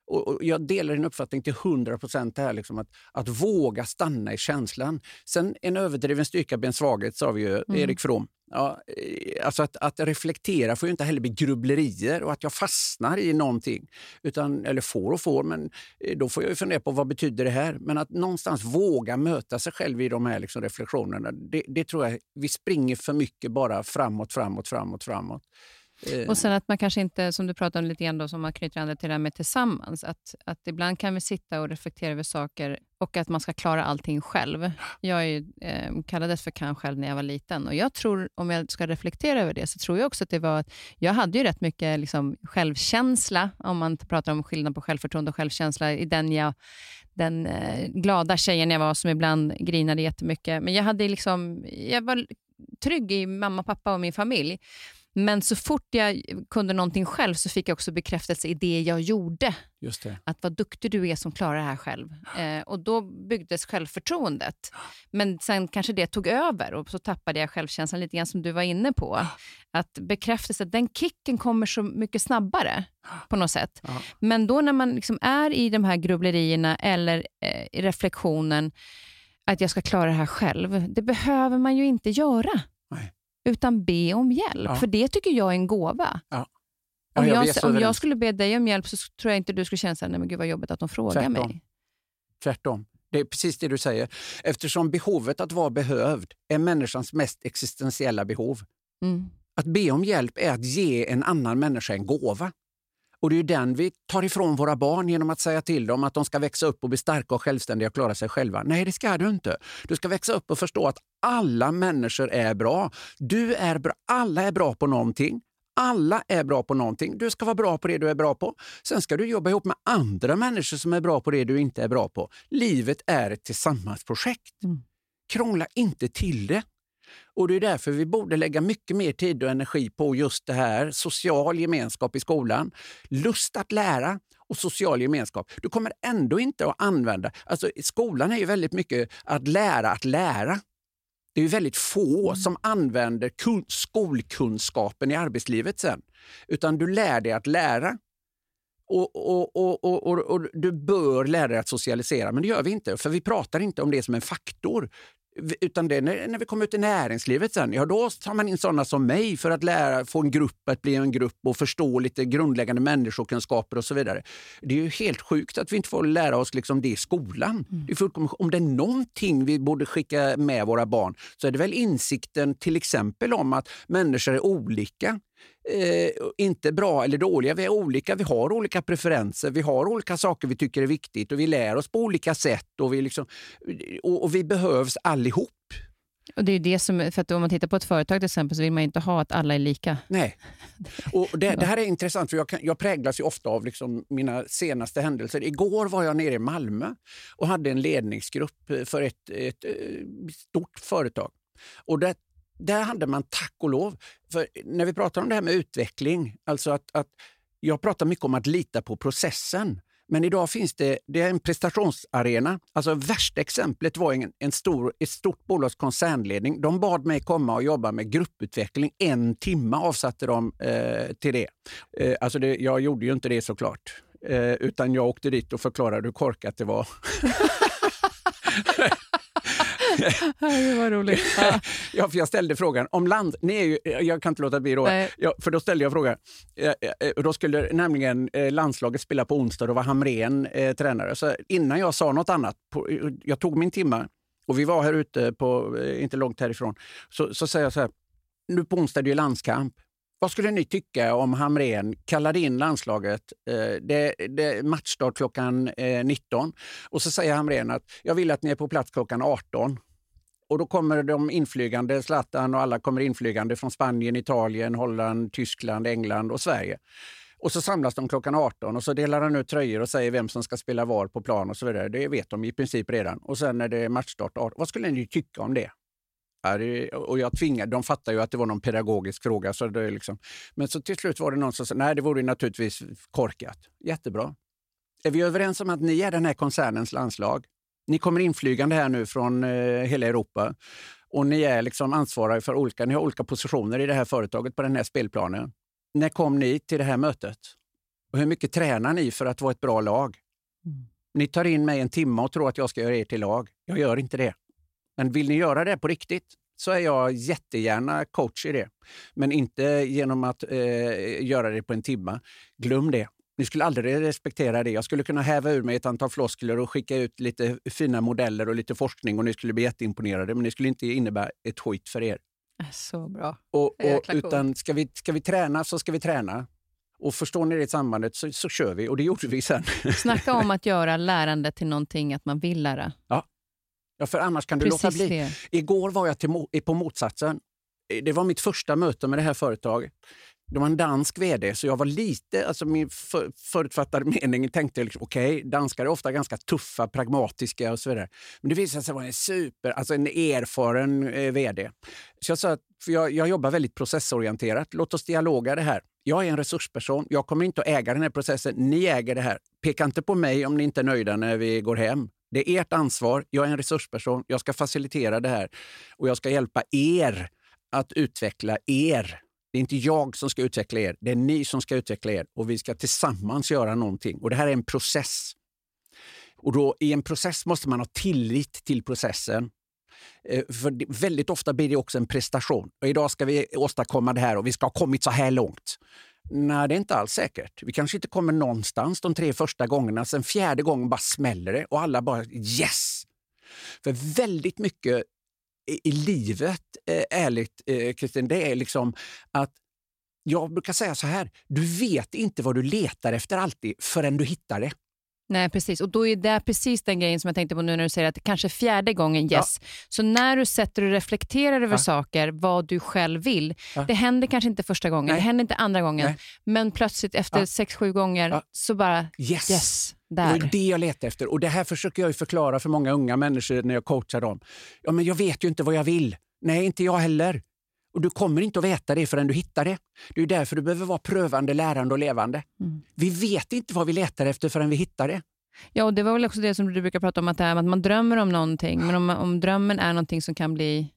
Och, och jag delar din uppfattning till 100 procent. Liksom att, att våga stanna i känslan. Sen en överdriven styrka blir en svaghet, sa vi ju, mm. Erik From. Ja, eh, alltså att, att reflektera får ju inte heller bli grubblerier och att jag fastnar i någonting. Utan, eller får och får, men eh, då får jag fundera på vad betyder det här? Men att någonstans våga möta sig själv i de här liksom reflektionerna, det, det tror jag, vi springer för mycket bara framåt, framåt, framåt, framåt. Eh. Och sen att man kanske inte, som du pratade om lite grann, då, som man knyter an till det här med tillsammans, att, att ibland kan vi sitta och reflektera över saker och att man ska klara allting själv. Jag är, eh, kallades för kan själv när jag var liten och jag tror, om jag ska reflektera över det, så tror jag också att det var att jag hade ju rätt mycket liksom, självkänsla, om man pratar om skillnad på självförtroende och självkänsla, i den jag den eh, glada tjejen jag var som ibland grinade jättemycket. Men jag, hade liksom, jag var trygg i mamma, pappa och min familj. Men så fort jag kunde någonting själv så fick jag också bekräftelse i det jag gjorde. Just det. Att vad duktig du är som klarar det här själv. Eh, och Då byggdes självförtroendet. Men sen kanske det tog över och så tappade jag självkänslan lite grann som du var inne på. Att bekräftelse, den kicken kommer så mycket snabbare på något sätt. Ja. Men då när man liksom är i de här grubblerierna eller eh, i reflektionen att jag ska klara det här själv, det behöver man ju inte göra. Utan be om hjälp. Ja. För det tycker jag är en gåva. Ja. Ja, om, jag, jag om jag skulle be dig om hjälp så tror jag inte du skulle känna att gud vad jobbigt att de frågar Tvärtom. mig. Tvärtom. Det är precis det du säger. Eftersom behovet att vara behövd är människans mest existentiella behov. Mm. Att be om hjälp är att ge en annan människa en gåva. Och Det är den vi tar ifrån våra barn genom att säga till dem att de ska växa upp och bli starka och självständiga och klara sig själva. Nej, det ska du inte. Du ska växa upp och förstå att alla människor är bra. Du är bra. Alla är bra på någonting. Alla är bra på någonting. Du ska vara bra på det du är bra på. Sen ska du jobba ihop med andra människor som är bra på det du inte är bra på. Livet är ett tillsammansprojekt. Mm. Krångla inte till det. Och Det är därför vi borde lägga mycket mer tid och energi på just det här. Social gemenskap i skolan, lust att lära och social gemenskap. Du kommer ändå inte att använda... Alltså, skolan är ju väldigt mycket att lära att lära. Det är väldigt få mm. som använder skolkunskapen i arbetslivet sen. Utan du lär dig att lära. Och, och, och, och, Du bör lära dig att socialisera, men det gör vi inte. För vi pratar inte om det som en faktor. Utan det när, när vi kommer ut i näringslivet sen, ja då tar man in sådana som mig för att lära, få en grupp att bli en grupp och förstå lite grundläggande människokunskaper och så vidare. Det är ju helt sjukt att vi inte får lära oss liksom det i skolan. Mm. Det är om det är någonting vi borde skicka med våra barn så är det väl insikten till exempel om att människor är olika eh, inte bra eller dåliga. Vi är olika, vi har olika preferenser, vi har olika saker vi tycker är viktigt och vi lär oss på olika sätt och vi, liksom, och, och vi behövs allihop. Och det är det som, för att om man tittar på ett företag till exempel så vill man inte ha att alla är lika. Nej. *laughs* Och det, det här är intressant för jag, kan, jag präglas ju ofta av liksom mina senaste händelser. Igår var jag nere i Malmö och hade en ledningsgrupp för ett, ett, ett stort företag. Och det, där hade man tack och lov, för när vi pratar om det här med utveckling, alltså att, att jag pratar mycket om att lita på processen. Men idag finns det, det är en prestationsarena. Alltså värsta exemplet var en, en stor, ett stort bolags koncernledning. De bad mig komma och jobba med grupputveckling. En timme avsatte de eh, till det. Eh, alltså det, Jag gjorde ju inte det såklart. Eh, utan jag åkte dit och förklarade hur korkat det var. *laughs* *laughs* det var roligt. *laughs* Ja. för jag ställde frågan om land... Ni är ju, jag kan inte låta bli då. Ja, för då ställde jag frågan. Då skulle nämligen eh, landslaget spela på onsdag. Då var Hamrén eh, tränare. Så innan jag sa något annat, på, jag tog min timma Och vi var här ute, på, eh, inte långt härifrån. Så, så säger jag så här, nu på onsdag är det ju landskamp. Vad skulle ni tycka om Hamrén kallade in landslaget? Eh, det, det matchstart klockan 19 och så säger Hamrén att jag vill att ni är på plats klockan 18. Och då kommer de inflygande, Zlatan och alla kommer inflygande från Spanien, Italien, Holland, Tyskland, England och Sverige. Och så samlas de klockan 18 och så delar han ut tröjor och säger vem som ska spela var på plan och så vidare. Det vet de i princip redan. Och sen när det är matchstart, vad skulle ni tycka om det? Och jag tvingade, de fattar ju att det var någon pedagogisk fråga. Så det liksom, men så till slut var det någon som sa nej, det vore naturligtvis korkat. Jättebra. Är vi överens om att ni är den här koncernens landslag? Ni kommer inflygande här nu från eh, hela Europa och ni är liksom ansvariga för olika, ni har olika positioner i det här företaget på den här spelplanen. När kom ni till det här mötet? Och hur mycket tränar ni för att vara ett bra lag? Mm. Ni tar in mig en timme och tror att jag ska göra er till lag. Jag gör inte det. Men vill ni göra det på riktigt så är jag jättegärna coach i det. Men inte genom att eh, göra det på en timme. Glöm det. Ni skulle aldrig respektera det. Jag skulle kunna häva ur mig ett antal floskler och skicka ut lite fina modeller och lite forskning och ni skulle bli jätteimponerade. Men det skulle inte innebära ett skit för er. Så bra. Och, och, utan ska vi, ska vi träna så ska vi träna. Och förstår ni det sambandet så, så kör vi och det gjorde vi sen. *laughs* Snacka om att göra lärande till någonting att man vill lära. Ja, ja för annars kan du Precis låta bli. Det. Igår var jag till, på motsatsen. Det var mitt första möte med det här företaget. Det var en dansk vd, så jag var lite... Alltså min för, förutfattade mening tänkte liksom, okej, okay, danskar är ofta ganska tuffa, pragmatiska och så vidare. Men det visade sig vara en super, alltså en erfaren eh, vd. Så jag sa att jag, jag jobbar väldigt processorienterat. Låt oss dialoga det här. Jag är en resursperson. Jag kommer inte att äga den här processen. Ni äger det här. Peka inte på mig om ni inte är nöjda när vi går hem. Det är ert ansvar. Jag är en resursperson. Jag ska facilitera det här och jag ska hjälpa er att utveckla er det är inte jag som ska utveckla er, det är ni som ska utveckla er och vi ska tillsammans göra någonting. Och Det här är en process. Och då, I en process måste man ha tillit till processen. Eh, för väldigt ofta blir det också en prestation. Och idag ska vi åstadkomma det här och vi ska ha kommit så här långt. Nej, det är inte alls säkert. Vi kanske inte kommer någonstans de tre första gångerna. Sen fjärde gången bara smäller det och alla bara yes! För väldigt mycket i, livet, eh, ärligt eh, Kristin, det är liksom att jag brukar säga så här, du vet inte vad du letar efter alltid förrän du hittar det. Nej, precis. Och då är det precis den grejen som jag tänkte på nu när du säger att kanske fjärde gången yes. Ja. Så när du sätter och reflekterar över ja. saker, vad du själv vill. Ja. Det händer kanske inte första gången, Nej. det händer inte andra gången. Nej. Men plötsligt efter sex, sju gånger så bara yes. yes där. Det är det jag letar efter. Och det här försöker jag förklara för många unga människor när jag coachar dem. Ja, men jag vet ju inte vad jag vill. Nej, inte jag heller. Och Du kommer inte att veta det förrän du hittar det. Det är därför du behöver vara prövande, lärande och levande. Mm. Vi vet inte vad vi letar efter förrän vi hittar det. Ja, och det var väl också det som du brukar prata om, att, att man drömmer om någonting. Men om, om drömmen är någonting som kan bli...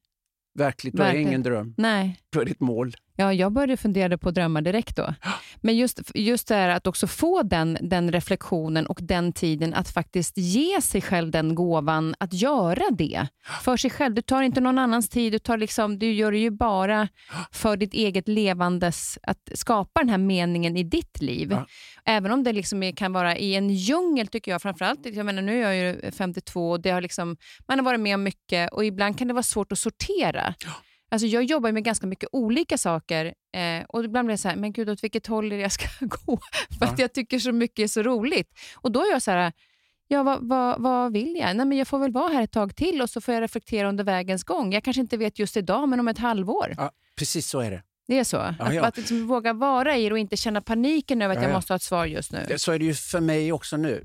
Verkligt, då är det ingen dröm. Nej. Då är det ett mål. Ja, jag började fundera på drömmar direkt då. Men just, just det här att också få den, den reflektionen och den tiden att faktiskt ge sig själv den gåvan att göra det för sig själv. Du tar inte någon annans tid, du, tar liksom, du gör det ju bara för ditt eget levandes, att skapa den här meningen i ditt liv. Ja. Även om det liksom kan vara i en djungel, tycker jag. Framförallt, jag menar, nu är jag ju 52 och det har liksom, man har varit med om mycket och ibland kan det vara svårt att sortera. Ja. Alltså jag jobbar med ganska mycket olika saker eh, och ibland blir jag så här, men gud åt vilket håll är det jag ska *laughs* gå? För ja. att jag tycker så mycket är så roligt. Och då är jag så här, ja vad, vad, vad vill jag? Nej, men jag får väl vara här ett tag till och så får jag reflektera under vägens gång. Jag kanske inte vet just idag, men om ett halvår. Ja, precis så är det. Det är så? Ja, att, ja. att liksom våga vara i det och inte känna paniken över att ja, jag måste ha ett svar just nu. Så är det ju för mig också nu.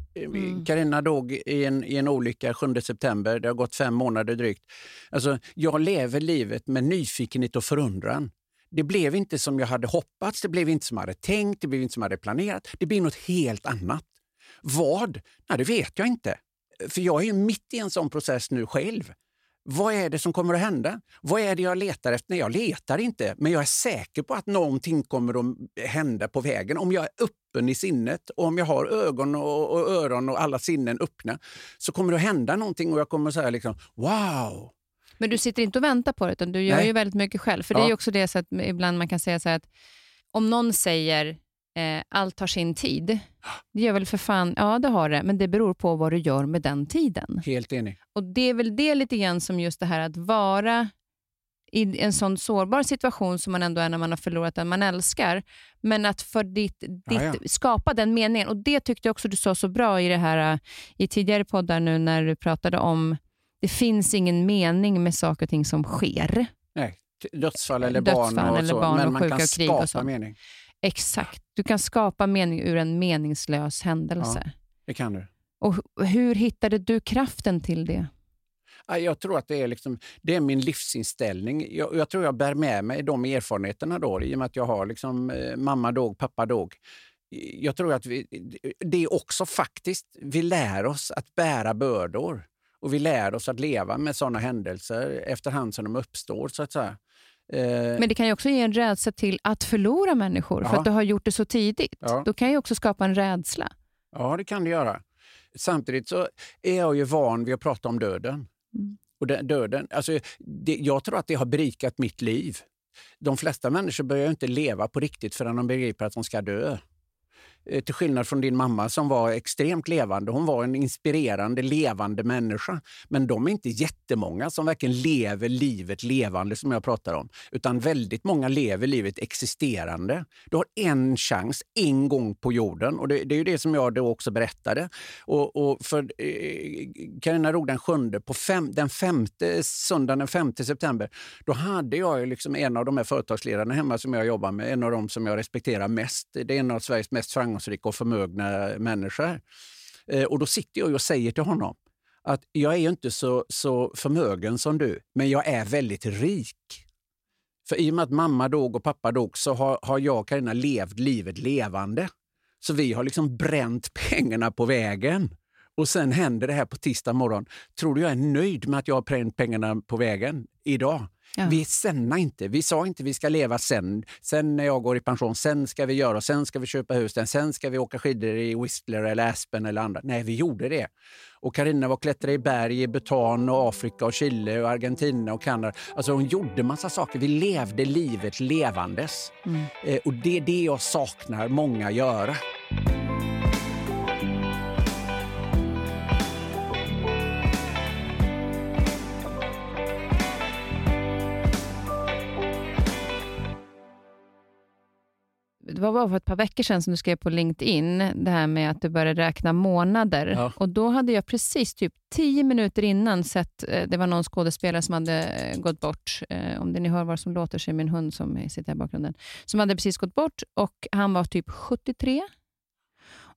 Karina mm. dog i en, i en olycka 7 september. Det har gått fem månader drygt. Alltså, jag lever livet med nyfikenhet och förundran. Det blev inte som jag hade hoppats, det blev inte som jag hade tänkt, det blev inte som jag hade planerat. Det blir något helt annat. Vad? Nej, det vet jag inte. För jag är mitt i en sån process nu själv. Vad är det som kommer att hända? Vad är det jag letar efter? Nej, jag letar inte, men jag är säker på att någonting kommer att hända på vägen. Om jag är öppen i sinnet och om jag har ögon och, och öron och alla sinnen öppna så kommer det att hända någonting och jag kommer att säga liksom wow. Men du sitter inte och väntar på det, utan du gör Nej. ju väldigt mycket själv. För ja. det är också det så att ibland man kan säga så att om någon säger eh, allt har sin tid. Det gör väl för fan, ja det har det, men det beror på vad du gör med den tiden. Helt enig. Och Det är väl det lite grann som just det här att vara i en sån sårbar situation som man ändå är när man har förlorat den man älskar. Men att för ditt, ditt Ja, ja. skapa den meningen. Och Det tyckte jag också du sa så bra i det här i tidigare poddar nu när du pratade om det finns ingen mening med saker och ting som sker. Nej, dödsfall eller Dödsfall barn och eller så. barn men och man sjuka kan skapa mening. Exakt. Du kan skapa mening ur en meningslös händelse. Det kan du. Och hu- Hur hittade du kraften till det? Ja, Jag tror att det är, liksom, det är min livsinställning. Jag, jag tror jag bär med mig de erfarenheterna då, i och med att jag har liksom, eh, mamma dog, pappa dog. Jag tror att vi, det är också faktiskt, vi lär oss att bära bördor. Och vi lär oss att leva med sådana händelser efterhand som de uppstår. så att säga. Eh, Men det kan ju också ge en rädsla till att förlora människor för Ja. att du har gjort det så tidigt. Ja. Då kan ju också skapa en rädsla. Ja, det kan det göra. Samtidigt så är jag ju van vid att prata om döden. Mm. Och den, döden alltså, det, jag tror att det har berikat mitt liv. De flesta människor börjar inte leva på riktigt förrän de begriper att de ska dö. Eh, till skillnad från din mamma som var extremt levande. Hon var en inspirerande, levande människa. Men de är inte jättemånga som verkligen lever livet levande som jag pratar om. Utan väldigt många lever livet existerande. Du har en chans en gång på jorden och det, det är ju det som jag då också berättade. Och, och för eh, Carina Rog den sjunde, på fem, den femte söndagen den 5 september, då hade jag ju liksom en av de här företagsledarna hemma som jag jobbar med, en av dem som jag respekterar mest. Det är en av Sveriges mest framgångsrika och förmögna människor. Eh, och då sitter jag och säger till honom att jag är inte så, så förmögen som du, men jag är väldigt rik. För i och med att mamma dog och pappa dog så har, har jag och Carina levt livet levande. Så vi har liksom bränt pengarna på vägen. Och sen händer det här på tisdag morgon. Tror du jag är nöjd med att jag har bränt pengarna på vägen idag? Ja. Vi senna inte. Vi sa inte vi ska leva sen. Sen när jag går i pension, sen ska vi göra, sen ska vi köpa hus, sen ska vi åka skidor i Whistler eller Aspen eller andra. Nej, vi gjorde det. Och Karina var klättra i berg i Bhutan och Afrika och Chile och Argentina och Kanada. Alltså hon gjorde massa saker. Vi levde livet levandes. Eh, och det är det jag saknar många göra. Det var bara för ett par veckor sedan som du skrev på LinkedIn, det här med att du började räkna månader. Ja. Och Då hade jag precis typ tio minuter innan sett, eh, det var någon skådespelare som hade eh, gått bort, eh, om det ni hör vad som låter så är min hund som sitter här i bakgrunden, som hade precis gått bort och han var typ 73.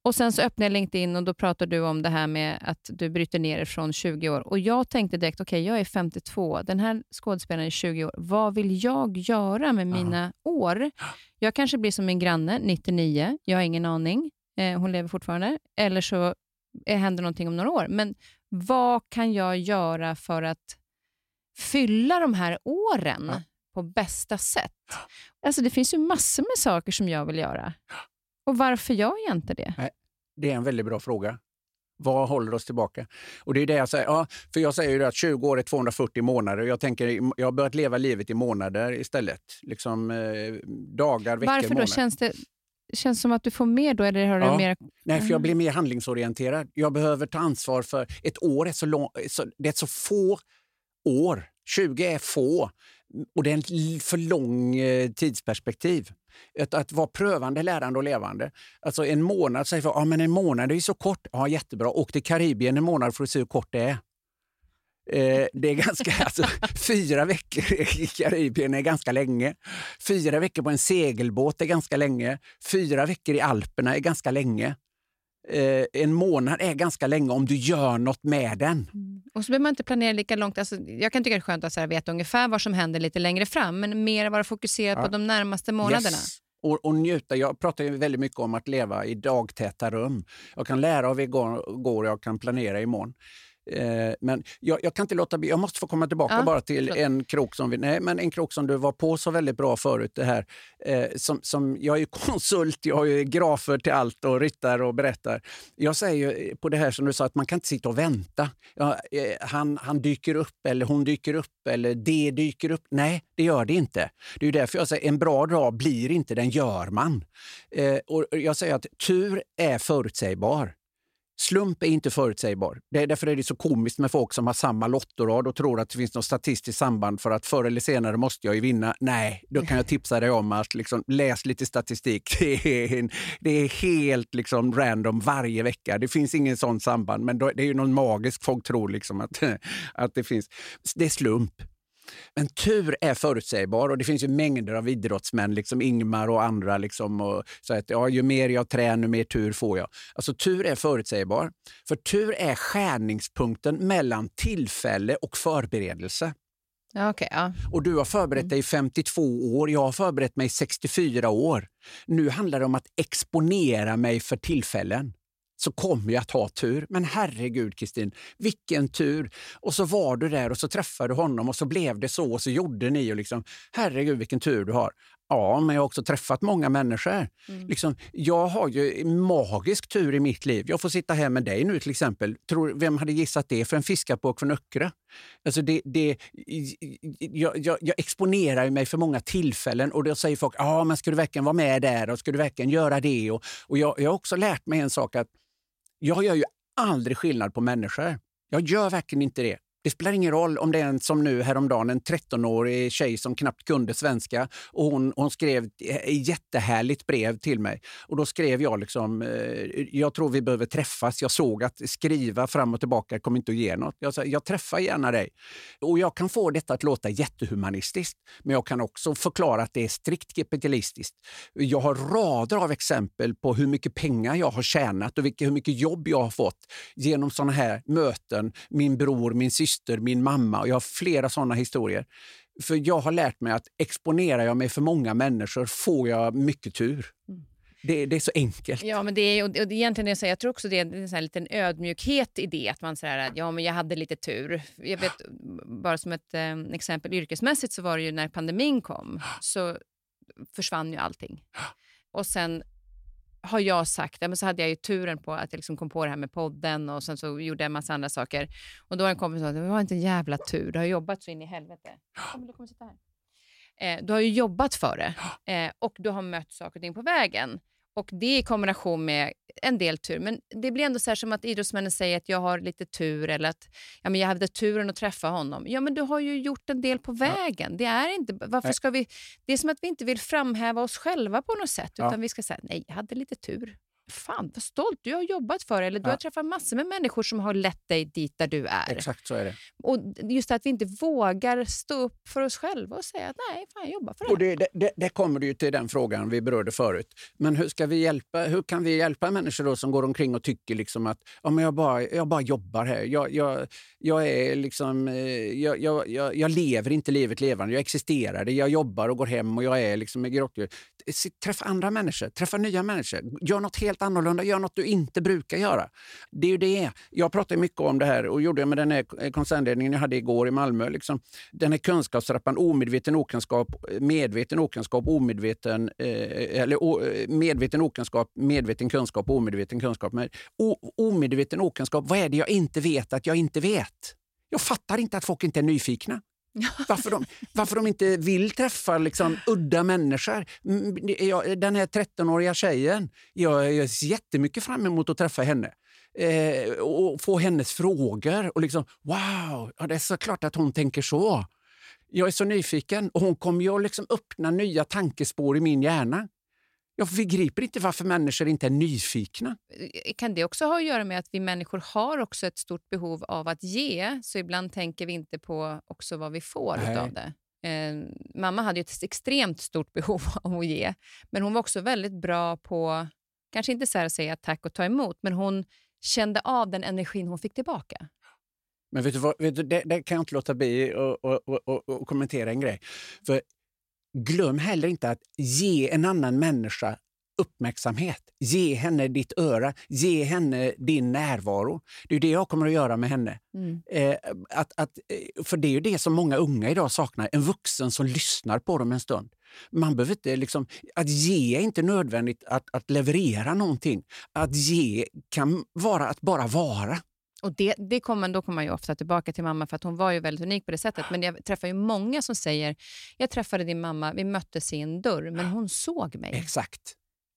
Och Sen så öppnade jag LinkedIn och då pratade du om det här med att du bryter ner från 20 år. Och Jag tänkte direkt, okej, jag är 52, den här skådespelaren är 20 år. Vad vill jag göra med mina år? Jag kanske blir som min granne, 99. Jag har ingen aning. Eh, hon lever fortfarande. Eller så eh, händer någonting om några år. Men vad kan jag göra för att fylla de här åren Ja. på bästa sätt? Alltså Det finns ju massor med saker som jag vill göra. Och varför gör jag inte det? Det är en väldigt bra fråga. Vad håller oss tillbaka? Och det är det jag säger. Ja, för jag säger ju att 20 år är 240 månader. Jag, tänker, jag har börjat leva livet i månader istället. Liksom eh, dagar, veckor, Varför då? månader. Känns det känns som att du får mer då? Eller har du Ja. mer... Nej, för jag Mm. blir mer handlingsorienterad. Jag behöver ta ansvar för... Ett år är så, lång, så, det är så få år. 20 är få. Och det är ett för lång eh, tidsperspektiv. Att, att vara prövande, lärande och levande. Alltså en månad, säger ja, men en månad är så kort. Ja, jättebra. Åk till Karibien en månad för att se hur kort det är. Eh, det är ganska, *laughs* alltså, fyra veckor i Karibien är ganska länge. Fyra veckor på en segelbåt är ganska länge. Fyra veckor i Alperna är ganska länge. Eh, en månad är ganska länge om du gör något med den. Och så behöver man inte planera lika långt. Alltså, jag kan tycka det är skönt att så här, veta ungefär vad som händer lite längre fram, men mer vara fokuserad Ja. på de närmaste månaderna. Yes. Och, och njuta. Jag pratar ju väldigt mycket om att leva i dagtäta rum. Jag kan lära av igår och jag kan planera imorgon. Eh, men jag, jag, kan inte låta bli, jag måste få komma tillbaka Ja, bara till en krok som vi, nej, men en krok som du var på så väldigt bra förut. Det här, eh, som, som, jag är *laughs* konsult, jag ju grafer till allt och ritar och berättar. Jag säger ju på det här som du sa att man kan inte sitta och vänta. Ja, eh, han, han dyker upp eller hon dyker upp eller det dyker upp. Nej, det gör det inte. Det är därför jag säger en bra dag blir inte, den gör man. Eh, och jag säger att tur är förutsägbar. Slump är inte förutsägbar. Det är därför är det så komiskt med folk som har samma lottorad och tror att det finns något statistiskt samband för att förr eller senare måste jag ju vinna. Nej, då kan jag tipsa dig om att liksom, läs lite statistik. *laughs* Det är, en, det är helt liksom random varje vecka. Det finns ingen sån samband, men då, det är ju någon magisk folk tror liksom att, *laughs* att det finns. Det är slump. Men tur är förutsägbar och det finns ju mängder av idrottsmän, liksom Ingmar och andra. Liksom, och så att, ja, ju mer jag tränar, ju mer tur får jag. Alltså tur är förutsägbar. För tur är skärningspunkten mellan tillfälle och förberedelse. Ja, okej, ja. Och du har förberett dig i 52 år, jag har förberett mig i 64 år. Nu handlar det om att exponera mig för tillfällen så kommer jag att ha tur. Men herregud Kristin, vilken tur! Och så var du där och så träffade du honom och så blev det så och så gjorde ni. Och liksom, herregud vilken tur du har. Ja, men jag har också träffat många människor. Liksom, jag har ju magisk tur i mitt liv. Jag får sitta här med dig nu till exempel. Tror, vem hade gissat det för en fiskapåk från Öckerö? Alltså det, det, jag, jag, jag exponerar mig för många tillfällen och då säger folk ja, men ska du verkligen vara med där och ska du verkligen göra det? Och, och jag, jag har också lärt mig en sak att jag gör ju aldrig skillnad på människor. Jag gör verkligen inte det. Det spelar ingen roll om det är en som nu häromdagen, en 13-årig tjej som knappt kunde svenska och hon, hon skrev ett eh, jättehärligt brev till mig. Och då skrev jag liksom, eh, jag tror vi behöver träffas. Jag såg att skriva fram och tillbaka kommer inte att ge något. Jag sa, jag träffar gärna dig. Och jag kan få detta att låta jättehumanistiskt, men jag kan också förklara att det är strikt kapitalistiskt. Jag har rader av exempel på hur mycket pengar jag har tjänat och vilka, hur mycket jobb jag har fått genom sådana här möten. Min bror, min syster, min mamma och jag har flera sådana historier. För jag har lärt mig att exponerar jag mig för många människor får jag mycket tur. Det, det är så enkelt. Ja, men det är, och det och det är egentligen jag tror också det är en sån liten ödmjukhet i det. Att man säger att ja, men jag hade lite tur. Jag vet, bara som ett eh, exempel yrkesmässigt så var det ju när pandemin kom så försvann ju allting. Och sen har jag sagt, men så hade jag ju turen på att jag liksom kom på det här med podden och sen så gjorde jag en massa andra saker. Och då har en kompis sagt, det var inte en jävla tur, du har jobbat så in i helvete. Men du kommer sitta här. Eh, du har ju jobbat för det eh, och du har mött saker och ting på vägen. Och det i kombination med en del tur. Men det blir ändå så här som att idrottsmännen säger att jag har lite tur eller att ja, men jag hade turen att träffa honom. Ja, men du har ju gjort en del på vägen. Det är inte, varför Nej. ska vi, det är som att vi inte vill framhäva oss själva på något sätt. Ja. Utan vi ska säga, nej, jag hade lite tur. Fan, vad stolt du har jobbat för. Eller du Ja. har träffat massor med människor som har lett dig dit där du är. Exakt så är det. Och just att vi inte vågar stå upp för oss själva och säga att nej, fan, jag jobbar för det. Och det, det, det kommer ju till den frågan vi berörde förut. Men hur, ska vi hjälpa, hur kan vi hjälpa människor då som går omkring och tycker liksom att ja, men jag, bara, jag bara jobbar här. Jag, jag, jag, är liksom, eh, jag, jag, jag, jag lever inte livet levande, jag existerar det. Jag jobbar och går hem och jag är liksom i. Träffa andra människor, träffa nya människor. Gör något helt annorlunda, gör något du inte brukar göra. Det är ju det. Jag pratar mycket om det här och gjorde det med den här koncernledningen jag hade igår i Malmö. Liksom. Den här kunskapstrappan, omedveten okunskap, medveten okunskap, omedveten, eh, eller o, eh, medveten okunskap, medveten kunskap, omedveten kunskap. Med, o, omedveten okunskap, vad är det jag inte vet att jag inte vet? Jag fattar inte att folk inte är nyfikna. *laughs* Varför de, varför de inte vill träffa liksom, udda människor. Mm, den här 13-åriga tjejen, jag jag ser jättemycket fram emot att träffa henne. Eh, och få hennes frågor. Och liksom, wow, ja, det är så klart att hon tänker så. Jag är så nyfiken och hon kommer ju att liksom öppna nya tankespår i min hjärna. Jag begriper inte varför människor inte är nyfikna. kan det också ha att göra med att vi människor har också ett stort behov av att ge, så ibland tänker vi inte på också vad vi får Nej. av det. Eh, mamma hade ett extremt stort *laughs* behov av att ge, men hon var också väldigt bra på, kanske inte så här att säga tack och ta emot, men hon kände av den energin hon fick tillbaka. Men vet du vad, vet du, det, det kan jag inte låta bli att kommentera en grej. För glöm heller inte att ge en annan människa uppmärksamhet. Ge henne ditt öra, ge henne din närvaro. Det är det jag kommer att göra med henne. Mm. Eh, att, att, eh, för det är ju det som många unga idag saknar, en vuxen som lyssnar på dem en stund. Man behöver inte liksom, att ge är inte nödvändigt att, att leverera någonting. Att ge kan vara att bara vara. Och det, det kommer, Då kommer man ju ofta tillbaka till mamma för att hon var ju väldigt unik på det sättet. Men jag träffar ju många som säger, jag träffade din mamma, vi möttes i en dörr, men hon såg mig. Exakt.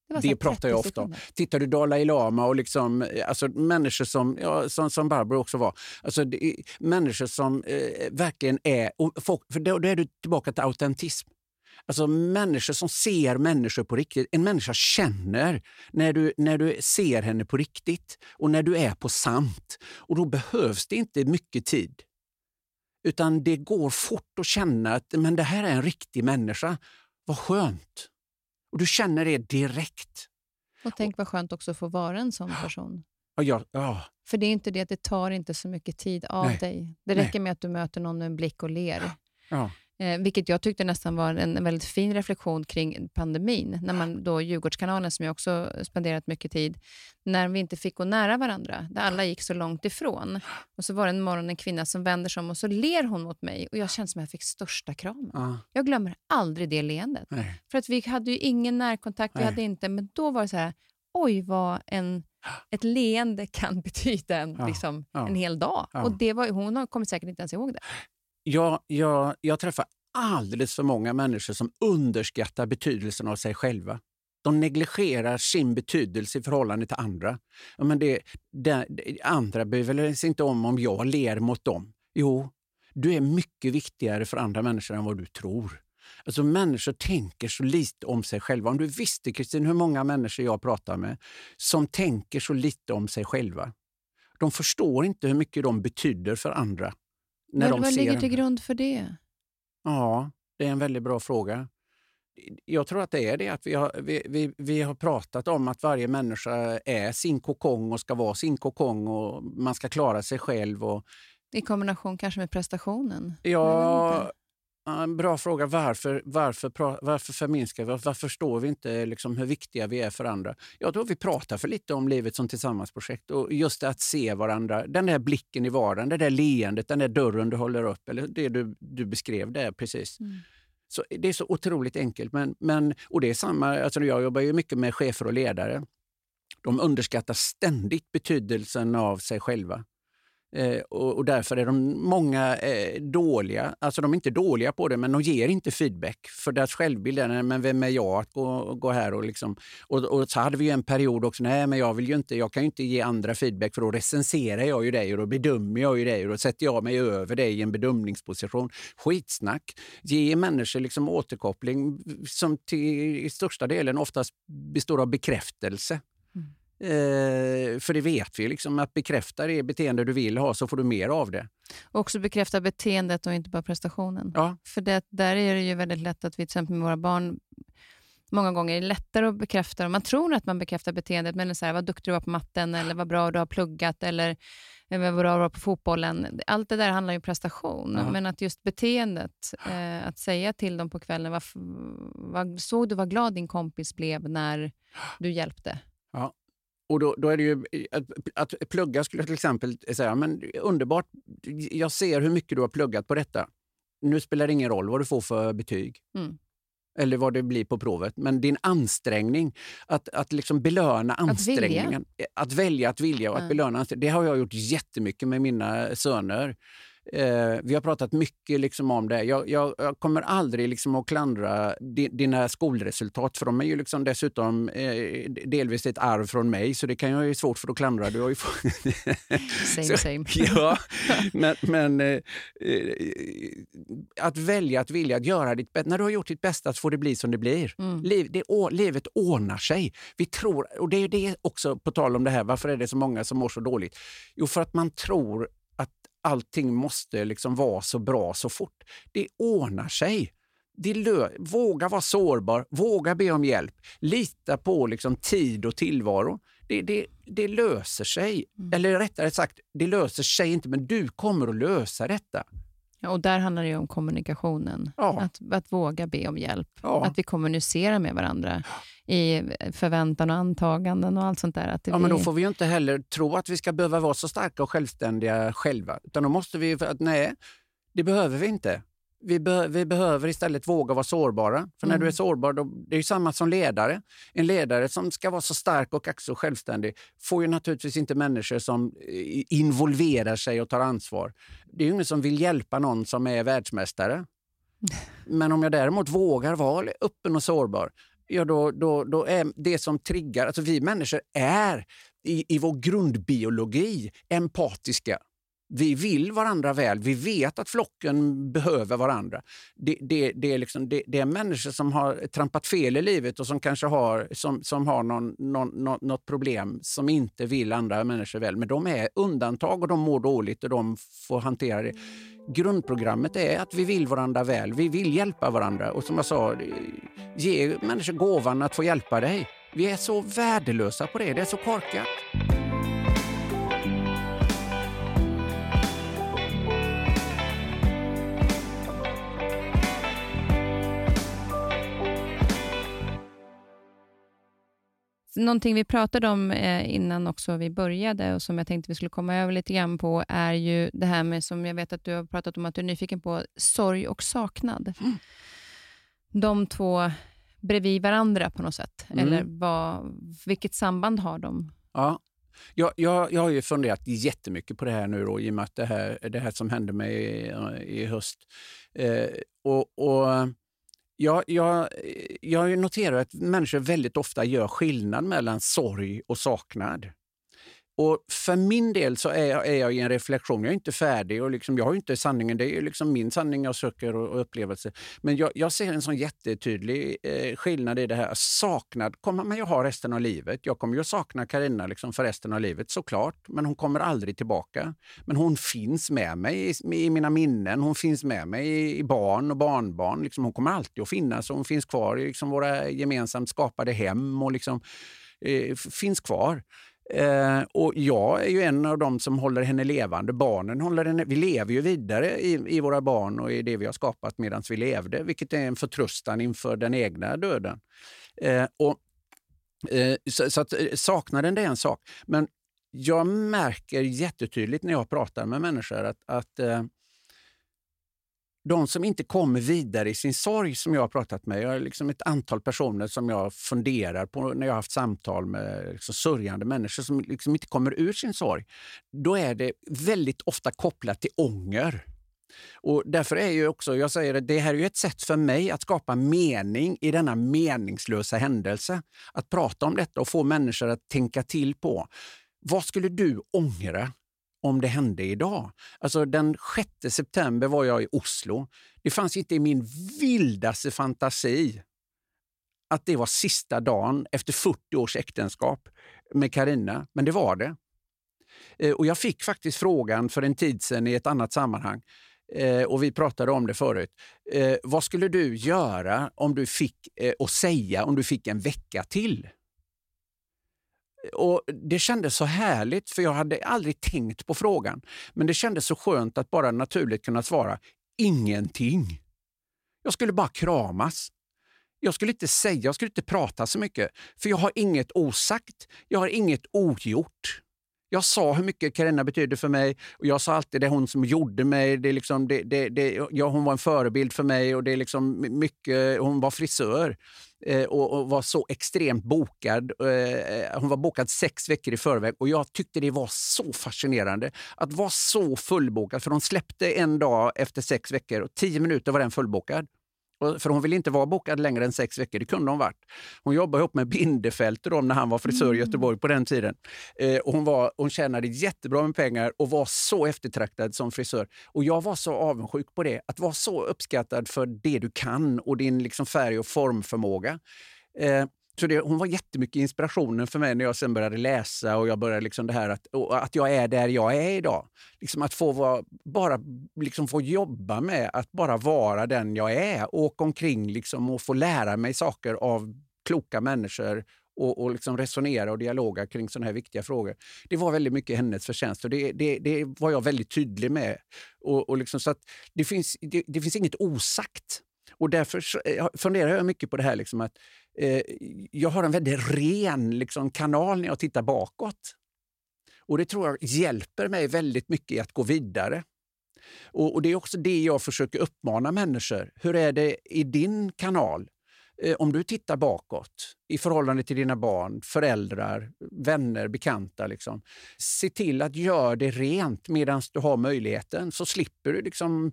Det, det pratar jag ofta om. Tittar du Dalai Lama och liksom, alltså, människor som, ja, som, som Barbro också var, alltså, människor som eh, verkligen är... Folk, för då, då är du tillbaka till autentism. Alltså människor som ser människor på riktigt. En människa känner när du, när du ser henne på riktigt och när du är på sant. Och då behövs det inte mycket tid. Utan det går fort att känna att men det här är en riktig människa. Vad skönt! Och du känner det direkt. Och tänk vad skönt också att få vara en sån person. Ja, ja. För det är inte det, det tar inte så mycket tid av Nej. dig. Det räcker Nej. med att du möter någon med en blick och ler. Ja. Eh, vilket jag tyckte nästan var en väldigt fin reflektion kring pandemin. När man då, Djurgårdskanalen, som jag också spenderat mycket tid, när vi inte fick gå nära varandra, där alla gick så långt ifrån. Och så var det en morgon en kvinna som vänder sig om och så ler hon mot mig och jag kände som att jag fick största kramen. Ja. Jag glömmer aldrig det leendet. Nej. För att vi hade ju ingen närkontakt, vi hade inte, men då var det så här, oj vad en, ett leende kan betyda en, ja. Liksom, ja. en hel dag. Och det var, hon kommer säkert inte ens ihåg det. Jag, jag, jag träffar alldeles för många människor som underskattar betydelsen av sig själva. De negligerar sin betydelse i förhållande till andra. Ja, men det, det, det andra bryr sig inte om om jag ler mot dem. Jo, du är mycket viktigare för andra människor än vad du tror. Alltså Människor tänker så lite om sig själva. Om du visste Kristin hur många människor jag pratar med som tänker så lite om sig själva. De förstår inte hur mycket de betyder för andra. När vad, vad ligger till grund för det? Ja, det är en väldigt bra fråga. Jag tror att det är det att vi har, vi, vi, vi har pratat om att varje människa är sin kokong och ska vara sin kokong och man ska klara sig själv. Och, I kombination kanske med prestationen? Ja, en bra fråga. Varför, varför, varför förminskar vi? Varför förstår vi inte liksom hur viktiga vi är för andra? Jag tror vi pratar för lite om livet som tillsammansprojekt och just att se varandra. Den där blicken i vardagen, det där leendet, den där dörren du håller upp, eller det du, du beskrev där precis. Mm. Så det är så otroligt enkelt. Men, men, och det är samma, alltså jag jobbar ju mycket med chefer och ledare. De underskattar ständigt betydelsen av sig själva. Eh, och, och, därför är de många eh, dåliga. Alltså de är inte dåliga på det, men de ger inte feedback. För deras självbild är, men vem är jag att gå, gå här och liksom... Och, och, så hade vi en period också, nej men jag vill ju inte, jag kan ju inte ge andra feedback för då recenserar jag ju dig och då bedömer jag ju dig och då sätter jag mig över dig i en bedömningsposition. Skitsnack! Ge människor liksom återkoppling som till största delen oftast består av bekräftelse. Eh, för det vet vi, liksom, att bekräfta det beteende du vill ha så får du mer av det. Och också bekräfta beteendet och inte bara prestationen. Ja. För det, där är det ju väldigt lätt att vi till exempel med våra barn många gånger är det lättare att bekräfta Man tror att man bekräftar beteendet, men så här, vad duktig du var på matten, eller vad bra du har pluggat, eller vad bra du var på fotbollen. Allt det där handlar ju om prestation, ja. men att just beteendet, eh, att säga till dem på kvällen, vad, vad, såg du vad glad din kompis blev när du hjälpte? Ja. Och då, då, är det ju, att, att plugga skulle jag till exempel säga, men underbart, jag ser hur mycket du har pluggat på detta. Nu spelar det ingen roll vad du får för betyg. Mm. Eller vad det blir på provet. Men din ansträngning, att, att liksom belöna ansträngningen. Att välja, att, välja, att vilja och mm. att belöna Det har jag gjort jättemycket med mina söner. Eh, vi har pratat mycket liksom om det. Jag, jag, jag kommer aldrig liksom att klandra di, dina skolresultat för de är ju liksom dessutom eh, delvis ett arv från mig så det kan jag ju svårt för att klandra. Du har ju *laughs* same, så, same. *laughs* ja, *laughs* men, men eh, eh, att välja att vilja att göra ditt bästa. När du har gjort ditt bästa så får det bli som det blir. Mm. Liv, det, å, livet ordnar sig. Vi tror, och det är det också på tal om det här, varför är det så många som mår så dåligt? Jo, för att man tror allting måste liksom vara så bra så fort. Det ordnar sig. Det våga vara sårbar, våga be om hjälp, lita på liksom tid och tillvaro. Det, det, det löser sig. Mm. Eller rättare sagt, det löser sig inte, men du kommer att lösa detta. Ja, och där handlar det om kommunikationen. Ja. Att, att våga be om hjälp. Ja. Att vi kommunicerar med varandra i förväntan och antaganden och allt sånt där. Att Ja, men då blir- får vi ju inte heller tro att vi ska behöva vara så starka och självständiga själva. Utan då måste vi, för att nej, det behöver vi inte. Vi, be, vi behöver istället våga vara sårbara. För när Mm. du är sårbar, då, det är ju samma som ledare. En ledare som ska vara så stark och också självständig får ju naturligtvis inte människor som eh, involverar sig och tar ansvar. Det är ju ingen som vill hjälpa någon som är världsmästare. *laughs* Men om jag däremot vågar vara öppen och sårbar, ja då, då, då är det som triggar... Alltså vi människor är i, i vår grundbiologi empatiska. Vi vill varandra väl. Vi vet att flocken behöver varandra. Det, det, det, är, liksom, det, det är människor som har trampat fel i livet och som kanske har, som, som har någon, någon, något problem som inte vill andra människor väl. Men de är undantag och de mår dåligt och de får hantera det. Grundprogrammet är att vi vill varandra väl. Vi vill hjälpa varandra. Och som jag sa, ge människor gåvan att få hjälpa dig. Vi är så värdelösa på det. Det är så korkat. Någonting vi pratade om eh, innan också vi började och som jag tänkte vi skulle komma över lite grann på är ju det här med, som jag vet att du har pratat om att du är nyfiken på, sorg och saknad. Mm. De två bredvid varandra på något sätt. Mm. Eller vad, vilket samband har de? Ja. Jag, jag, jag har ju funderat jättemycket på det här nu då, i och med att det här, det här som hände mig i, i höst. Eh, och, och jag, jag, eh, jag noterar att människor väldigt ofta gör skillnad mellan sorg och saknad. Och För min del så är jag, är jag i en reflektion. Jag är inte färdig och liksom, jag har inte sanningen. Det är liksom min sanning jag söker och, och upplevelse. Men jag, jag ser en sån jättetydlig eh, skillnad i det här. Saknad kommer man ju ha resten av livet. Jag kommer ju sakna Carina liksom för resten av livet såklart. Men hon kommer aldrig tillbaka. Men hon finns med mig i, i mina minnen. Hon finns med mig i, i barn och barnbarn. Liksom, hon kommer alltid att finnas och hon finns kvar i liksom, våra gemensamt skapade hem. och liksom, eh, finns kvar. Eh, och jag är ju en av dem som håller henne levande. Barnen håller henne, vi lever ju vidare i, i våra barn och i det vi har skapat medan vi levde, vilket är en förtröstan inför den egna döden. Eh, och, eh, så, så att, eh, saknaden det är en sak. Men jag märker jättetydligt när jag pratar med människor att, att eh, de som inte kommer vidare i sin sorg som jag har pratat med, jag har liksom ett antal personer som jag funderar på när jag har haft samtal med liksom sörjande människor som liksom inte kommer ur sin sorg. Då är det väldigt ofta kopplat till ånger. Och därför är ju också, jag säger det, det här är ju ett sätt för mig att skapa mening i denna meningslösa händelse. Att prata om detta och få människor att tänka till på vad skulle du ångra om det hände idag. Alltså den 6 september var jag i Oslo. Det fanns inte i min vildaste fantasi att det var sista dagen efter 40 års äktenskap med Karina, men det var det. Eh, och jag fick faktiskt frågan för en tid sedan i ett annat sammanhang eh, och vi pratade om det förut. Eh, vad skulle du göra om du fick och säga om du fick en vecka till? Och Det kändes så härligt, för jag hade aldrig tänkt på frågan. Men det kändes så skönt att bara naturligt kunna svara ingenting. Jag skulle bara kramas. Jag skulle inte säga, jag skulle inte prata så mycket, för jag har inget osagt. Jag har inget ogjort. Jag sa hur mycket Karina betydde för mig och jag sa alltid det hon som gjorde mig. Det är liksom, det, det, det, ja, hon var en förebild för mig och det är liksom mycket, hon var frisör eh, och, och var så extremt bokad. Eh, eh, hon var bokad sex veckor i förväg och jag tyckte det var så fascinerande att vara så fullbokad. För de släppte en dag efter sex veckor och tio minuter var den fullbokad. För hon ville inte vara bokad längre än sex veckor. Det kunde hon varit. Hon jobbade ihop med Bindefält då, när han var frisör i Göteborg på den tiden. Eh, och hon, var, hon tjänade jättebra med pengar och var så eftertraktad som frisör. Och jag var så avundsjuk på det. Att vara så uppskattad för det du kan och din liksom färg och formförmåga. Eh, så det, hon var jättemycket inspirationen för mig när jag sen började läsa och jag började liksom det här att, att jag är där jag är idag. Liksom att få vara, bara liksom få jobba med att bara vara den jag är. Åka omkring liksom och få lära mig saker av kloka människor och, och liksom resonera och dialoga kring sådana här viktiga frågor. Det var väldigt mycket hennes förtjänst och det, det, det var jag väldigt tydlig med. Och, och liksom så att det, finns, det, det finns inget osagt. Och därför eh, funderar jag mycket på det här liksom att eh, jag har en väldigt ren liksom, kanal när jag tittar bakåt. Och det tror jag hjälper mig väldigt mycket i att gå vidare. Och, och, Det är också det jag försöker uppmana människor. Hur är det i din kanal? Eh, om du tittar bakåt i förhållande till dina barn, föräldrar, vänner, bekanta. Liksom, se till att göra det rent medan du har möjligheten så slipper du liksom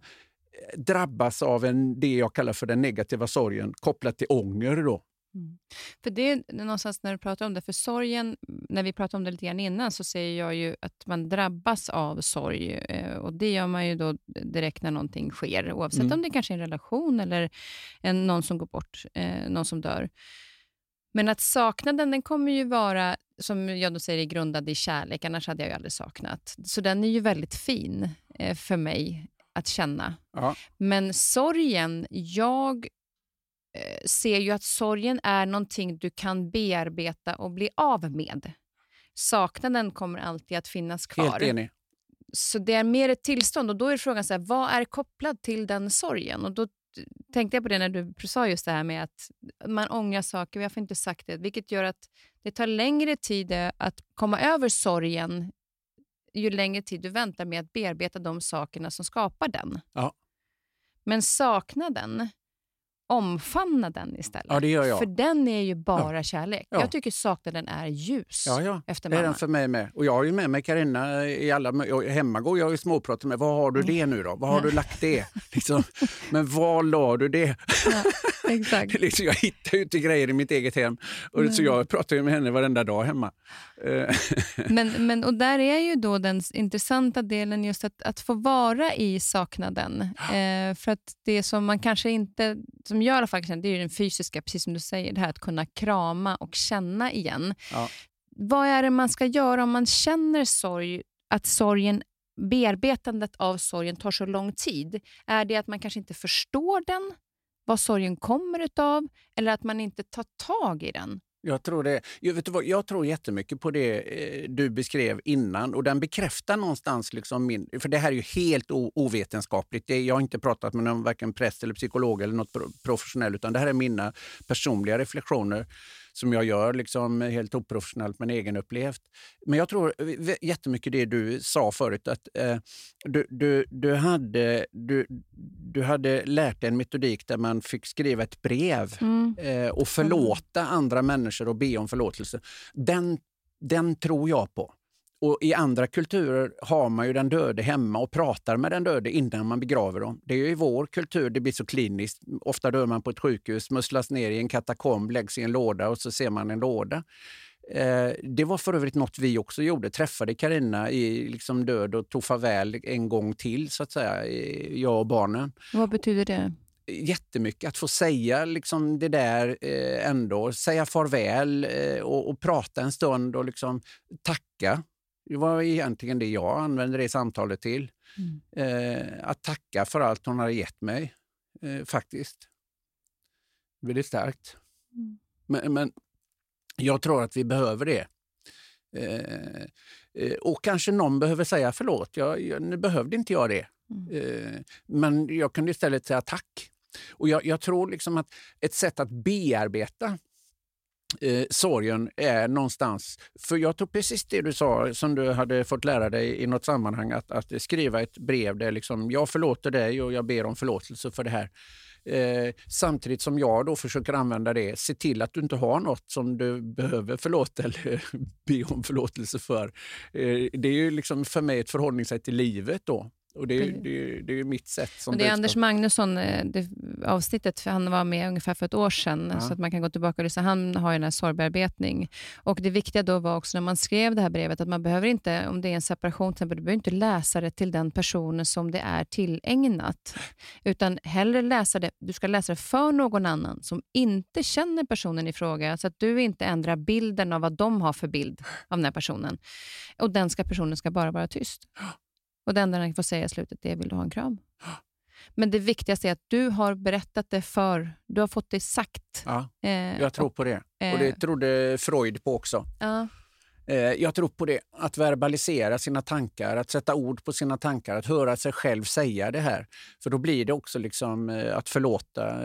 drabbas av en, det jag kallar för den negativa sorgen kopplat till ånger. Då. Mm. För det är någonstans när du pratar om det, för sorgen, när vi pratade om det lite grann innan, så säger jag ju att man drabbas av sorg. Eh, och Det gör man ju då direkt när någonting sker, oavsett mm. om det kanske är en relation eller en, någon som går bort, eh, någon som dör. Men att saknaden, den kommer ju vara, som jag då säger, grundad i kärlek, annars hade jag ju aldrig saknat. Så den är ju väldigt fin eh, för mig att känna. Ja. Men sorgen, jag ser ju att sorgen är någonting du kan bearbeta och bli av med. Saknaden kommer alltid att finnas kvar. Helt enig. Så det är mer ett tillstånd och då är frågan så här, vad är kopplat till den sorgen? Och då tänkte jag på det när du sa just det här med att man ångrar saker, varför inte sagt det? Vilket gör att det tar längre tid att komma över sorgen ju längre tid du väntar med att bearbeta de sakerna som skapar den. Ja. Men saknaden, omfamna den istället. Ja, det gör jag. För den är ju bara ja. kärlek. Ja. Jag tycker saknaden är ljus ja, ja. efter mamma. Det är den för mig med. Och jag har ju med mig Carina i alla... Hemma går jag och småpratar med. Var har du det nu då? Var har du lagt det? *laughs* Liksom. Men var la du det? exakt. *laughs* liksom, jag hittar ju inte grejer i mitt eget hem. Och så jag pratar ju med henne varenda dag hemma. Eh. men, *laughs* men, och där är ju då den intressanta delen just att, att få vara i saknaden. Eh, för att det som man kanske inte... Som som alla fall känner, det är den fysiska, precis som du säger, det här att kunna krama och känna igen. Ja. Vad är det man ska göra om man känner sorg, att sorgen bearbetandet av sorgen tar så lång tid? Är det att man kanske inte förstår den, vad sorgen kommer utav, eller att man inte tar tag i den? Jag tror, det. Jag, vet vad, jag tror jättemycket på det eh, du beskrev innan och den bekräftar någonstans liksom min... För det här är ju helt ovetenskapligt. Det, jag har inte pratat med någon varken präst eller psykolog eller något professionell utan det här är mina personliga reflektioner som jag gör liksom helt oprofessionellt men egenupplevt. Men jag tror jättemycket det du sa förut att eh, du, du, du, hade, du, du hade lärt dig en metodik där man fick skriva ett brev mm. eh, och förlåta andra människor och be om förlåtelse. Den, den tror jag på. Och I andra kulturer har man ju den döde hemma och pratar med den döde innan man begraver dem. Det är ju i vår kultur det blir så kliniskt. Ofta dör man på ett sjukhus, musslas ner i en katakomb, läggs i en låda och så ser man en låda. Eh, det var för övrigt något vi också gjorde. Träffade Karina i liksom död och tog farväl en gång till, så att säga, jag och barnen. Vad betyder det? jättemycket att få säga liksom det där eh, ändå. Säga farväl eh, och, och, prata en stund och liksom tacka det var egentligen det jag använde det samtalet till. Mm. Eh, att tacka för allt hon hade gett mig, eh, faktiskt. Väldigt starkt. Mm. Men, men, jag tror att vi behöver det. Eh, eh och kanske någon behöver säga förlåt, jag, jag, nu behövde inte jag det. Mm. Eh, men jag kunde istället säga tack. Och jag, jag tror liksom att ett sätt att bearbeta eh, sorgen är någonstans... För jag tror precis det du sa, som du hade fått lära dig i något sammanhang, att, att skriva ett brev där liksom, jag förlåter dig och jag ber om förlåtelse för det här. Eh, samtidigt som jag då försöker använda det, se till att du inte har något som du behöver förlåta eller *laughs* be om förlåtelse för. Eh, det är ju liksom för mig ett förhållningssätt till livet då. Och det, det, det är mitt sätt. Som och det är Anders Magnusson, eh, det avsnittet, för han var med ungefär för ett år sedan, ja. så att man kan gå tillbaka och lyssna. Han har ju den här sorgbearbetning. Och det viktiga då var också när man skrev det här brevet, att man behöver inte, om det är en separation, du behöver inte läsa det till den personen som det är tillägnat. Utan hellre läsa det, du ska läsa det för någon annan som inte känner personen i fråga, så att du inte ändrar bilden av vad de har för bild av den här personen. Och den ska personen ska bara vara tyst. Och det enda han får säga i slutet är vill du ha en kram? Men det viktigaste är att du har berättat det för, du har fått det sagt. Ja, eh, jag tror på det. Och det trodde Freud på också. Ja. Eh, jag tror på det, att verbalisera sina tankar, att sätta ord på sina tankar, att höra sig själv säga det här. För då blir det också liksom eh, att förlåta.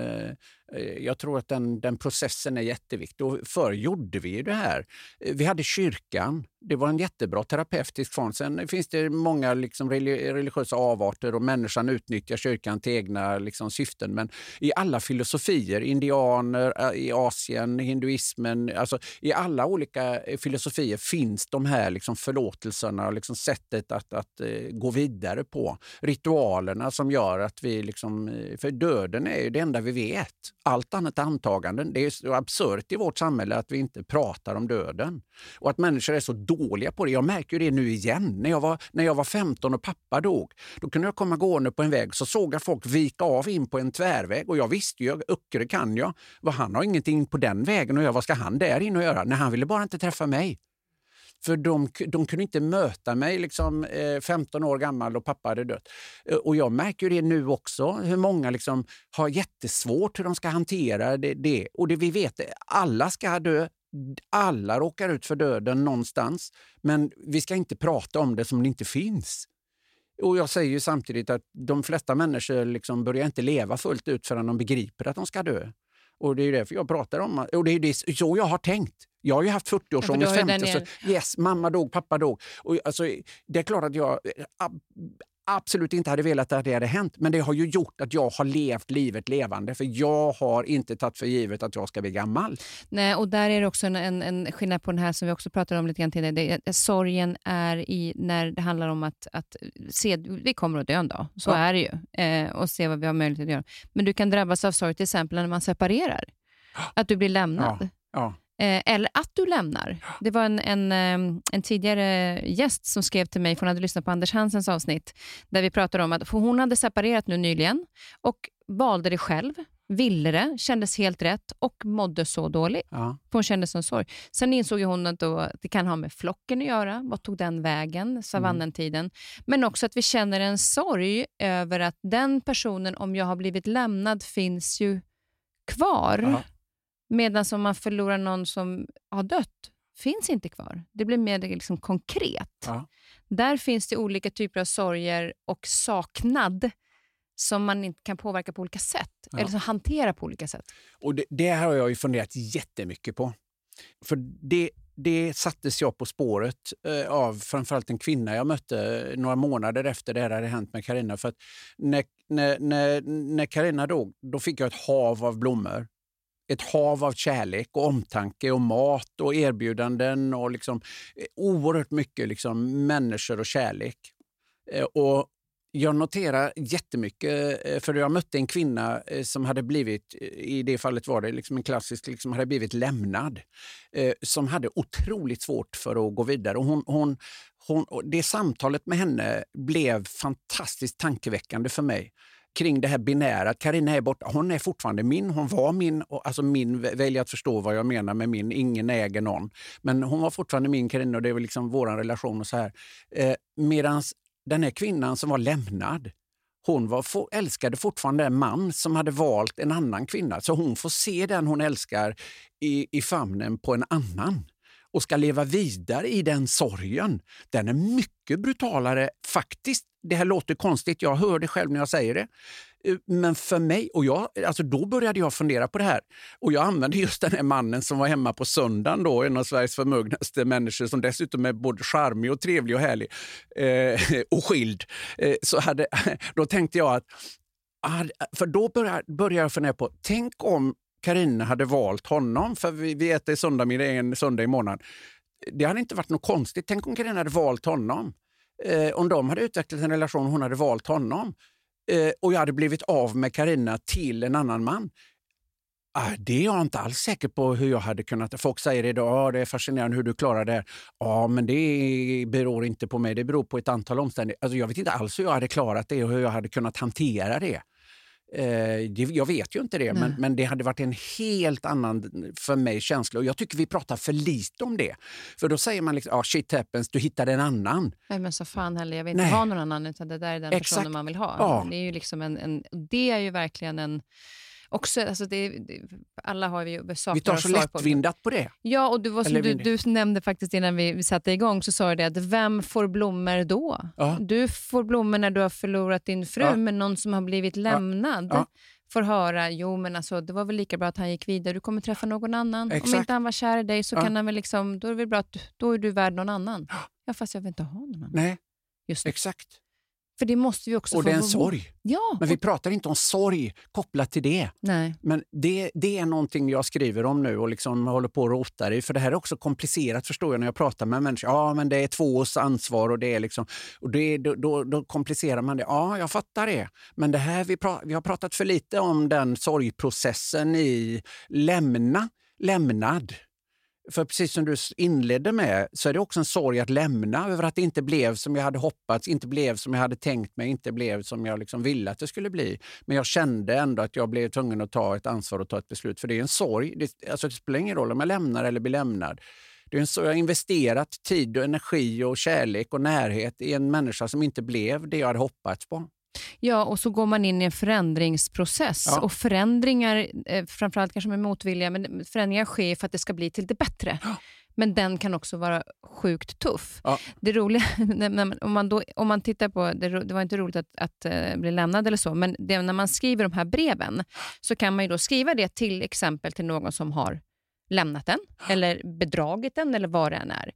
Eh, jag tror att den, den processen är jätteviktig. Och förr gjorde vi ju det här. Eh, vi hade kyrkan det var en jättebra terapeutisk form. Sen finns det många liksom religiösa avarter och människan utnyttjar kyrkan till egna liksom syften. Men i alla filosofier, indianer, eh, i Asien, hinduismen, alltså i alla olika filosofier finns de här liksom förlåtelserna och liksom sättet att, att gå vidare på. Ritualerna som gör att vi... Liksom, för döden är ju det enda vi vet. Allt annat är antaganden. Det är så absurt i vårt samhälle att vi inte pratar om döden. Och att människor är så dåliga på det. Jag märker det nu igen. När jag, var, när jag var 15 och pappa dog, då kunde jag komma gående på en väg så såg jag folk vika av in på en tvärväg och jag visste ju, Öckerö kan jag, vad han har ingenting på den vägen och jag, vad ska han där in och göra? Nej, han ville bara inte träffa mig. För de, de kunde inte möta mig, liksom, eh, 15 år gammal och pappa hade dött. Eh, och jag märker det nu också, hur många liksom har jättesvårt hur de ska hantera det. det. Och det vi vet, alla ska dö, alla råkar ut för döden någonstans, men vi ska inte prata om det som det inte finns. Och Jag säger ju samtidigt att de flesta människor liksom börjar inte leva fullt ut förrän de begriper att de ska dö. Och Det är därför jag pratar om och det. är det så jag har tänkt. Jag har ju haft 40-årsångest, ja, 50 så, Yes, mamma dog, pappa dog. Och alltså, det är klart att jag absolut inte hade velat att det hade hänt. Men det har ju gjort att jag har levt livet levande. För jag har inte tagit för givet att jag ska bli gammal. Nej, och där är det också en, en, en skillnad på den här som vi också pratade om lite grann tidigare. Det, sorgen är i när det handlar om att, att se, vi kommer att dö en dag. Så ja. är det ju. Eh, och se vad vi har möjlighet att göra. Men du kan drabbas av sorg till exempel när man separerar. Att du blir lämnad. Ja. Ja. Eh, eller att du lämnar. Det var en, en, eh, en, tidigare gäst som skrev till mig, för hon hade lyssnat på Anders Hansens avsnitt, där vi pratade om att hon hade separerat nu nyligen och valde det själv, ville det, kändes helt rätt och mådde så dåligt. Ja. hon kände som sorg. Sen insåg hon att det kan ha med flocken att göra. Vad tog den vägen, savannentiden? Mm. Men också att vi känner en sorg över att den personen, om jag har blivit lämnad, finns ju kvar. Ja. Medan om man förlorar någon som har dött, finns inte kvar. Det blir mer liksom konkret. Ja. Där finns det olika typer av sorger och saknad som man inte kan påverka på olika sätt, ja. eller som hantera på olika sätt. Och det, det har jag ju funderat jättemycket på. För det, det sattes jag på spåret eh, av framförallt en kvinna jag mötte några månader efter det här hade hänt med Karina. För när, när, när, när Carina dog, då fick jag ett hav av blommor ett hav av kärlek och omtanke och mat och erbjudanden och liksom, eh, oerhört mycket liksom, människor och kärlek. Eh, och jag noterar jättemycket, eh, för jag mötte en kvinna som hade blivit, i det fallet var det liksom en klassisk, liksom hade blivit lämnad. Som hade otroligt svårt för att gå vidare. Och hon, hon, hon, det samtalet med henne blev fantastiskt tankeväckande för mig kring det här binära. Att Carina är borta. Hon är fortfarande min. Hon var min. Och, alltså min, välj att förstå vad jag menar med min. Ingen äger någon. Men hon var fortfarande min Carina och det var liksom vår relation. och så här. Eh, Medan den här kvinnan som var lämnad, hon var, for, älskade fortfarande en man som hade valt en annan kvinna. Så hon får se den hon älskar i, i famnen på en annan och ska leva vidare i den sorgen. Den är mycket brutalare faktiskt det här låter konstigt, jag hör det själv när jag säger det. Eh, men för mig, och jag, alltså då började jag fundera på det här. Och jag använde just den här mannen som var hemma på söndagen, då, en av Sveriges förmögnaste människor som dessutom är både charmig och trevlig och härlig eh, *laughs* och skild. Eh, så hade, *laughs* då tänkte jag att, ah, för då började, började jag fundera på, tänk om Karina hade valt honom, för vi, vi äter söndagsmiddag en söndag i månaden. Det hade inte varit något konstigt. Tänk om Karina hade valt honom eh, om de hade utvecklat en relation och hon hade valt honom eh, och jag hade blivit av med Karina till en annan man. Ah, det är jag inte alls säker på hur jag hade kunnat... Folk säger idag att ah, det är fascinerande hur du klarar det. Ja, ah, men det beror inte på mig. Det beror på ett antal omständigheter. Alltså, jag vet inte alls hur jag hade klarat det och hur jag hade kunnat hantera det. Eh, jag vet ju inte det, men, men, det hade varit en helt annan för mig känsla. Och jag tycker vi pratar för lite om det. För då säger man liksom, ah, shit happens, du hittade en annan. Nej men så fan heller, jag vill inte Nej. ha någon annan utan det där är den Exakt. personen man vill ha. Ja. Det är ju liksom en, en, det är ju verkligen en också, alltså det, det, alla har saker Vi tar så lättvindat på. på det. Ja, och du, var som du, du, nämnde faktiskt innan vi, vi satte igång, så sa du det att vem får blommor då? Ja. Du får blommor när du har förlorat din fru, ja. men någon som har blivit lämnad ja. får höra, jo men alltså, det var väl lika bra att han gick vidare, du kommer träffa någon annan. Exakt. Om inte han var kär i dig så kan han väl liksom, då är det väl bra att då är du värd någon annan. Ja, fast jag vill inte ha någon annan. Nej, Just Exakt. För det måste vi också och få det är en sorg. Ja. Men vi pratar inte om sorg kopplat till det. Nej. Men det, det är någonting jag skriver om nu och liksom håller på att rota i. För det här är också komplicerat förstår jag när jag pratar med människor. Ja, men det är tvås ansvar och det är liksom... Och det, då, då, då komplicerar man det. Ja, jag fattar det. Men det här vi, pra, vi har pratat för lite om den sorgprocessen i lämna, lämnad. För precis som du inledde med så är det också en sorg att lämna över att det inte blev som jag hade hoppats, inte blev som jag hade tänkt mig, inte blev som jag liksom ville att det skulle bli. Men jag kände ändå att jag blev tvungen att ta ett ansvar och ta ett beslut. För det är en sorg. Det, alltså det spelar ingen roll om jag lämnar eller blir lämnad. Det är en sorg. Jag har investerat tid, och energi, och kärlek och närhet i en människa som inte blev det jag hade hoppats på. Ja, och så går man in i en förändringsprocess. Ja. Och förändringar, eh, framförallt kanske med motvilja, men förändringar sker för att det ska bli till det bättre. Ja. Men den kan också vara sjukt tuff. Ja. Det roliga, *laughs* om man, då, om man tittar på, det, var inte roligt att, att uh, bli lämnad eller så, men det, när man skriver de här breven så kan man då skriva det till exempel till någon som har lämnat den eller bedragit den eller vad det än är.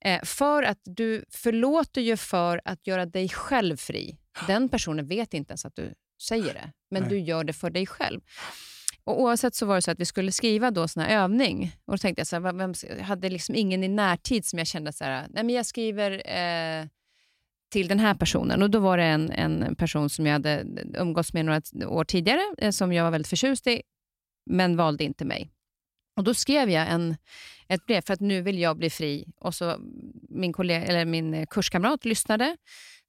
Eh, för att du förlåter ju för att göra dig själv fri. Den personen vet inte ens att du säger det, men Nej. du gör det för dig själv. Och oavsett så var det så att vi skulle skriva då sån här övning. Och då tänkte jag, så här, vem, jag hade liksom ingen i närtid som jag kände så här, Nej, men jag skriver eh, till den här personen. Och Då var det en, en person som jag hade umgåtts med några år tidigare, eh, som jag var väldigt förtjust i, men valde inte mig. Och Då skrev jag en, ett brev för att nu vill jag bli fri. Och så Min, kollega, eller min kurskamrat lyssnade,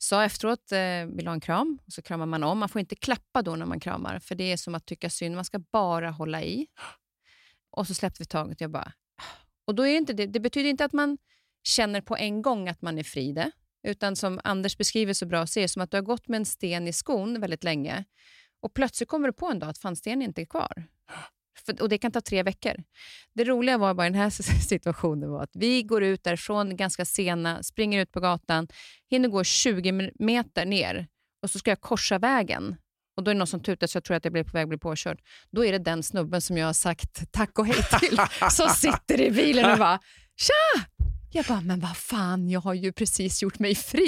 sa efteråt eh, vill ha en kram och så kramar man om. Man får inte klappa då när man kramar, för det är som att tycka synd. Man ska bara hålla i. Och så släppte vi taget jag bara... Ah. Och då är det, inte, det, det betyder inte att man känner på en gång att man är fri det, utan som Anders beskriver så bra, så är det som att du har gått med en sten i skon väldigt länge och plötsligt kommer du på en dag att fan, stenen inte är kvar. För, och Det kan ta tre veckor. Det roliga var bara i den här *laughs* situationen var att vi går ut därifrån ganska sena, springer ut på gatan, hinner gå 20 meter ner och så ska jag korsa vägen. Och Då är det någon som tutar så jag tror att jag blir på väg att bli påkörd. Då är det den snubben som jag har sagt tack och hej till *laughs* som sitter i bilen och bara “Tja! Jag bara, men vad fan, jag har ju precis gjort mig fri.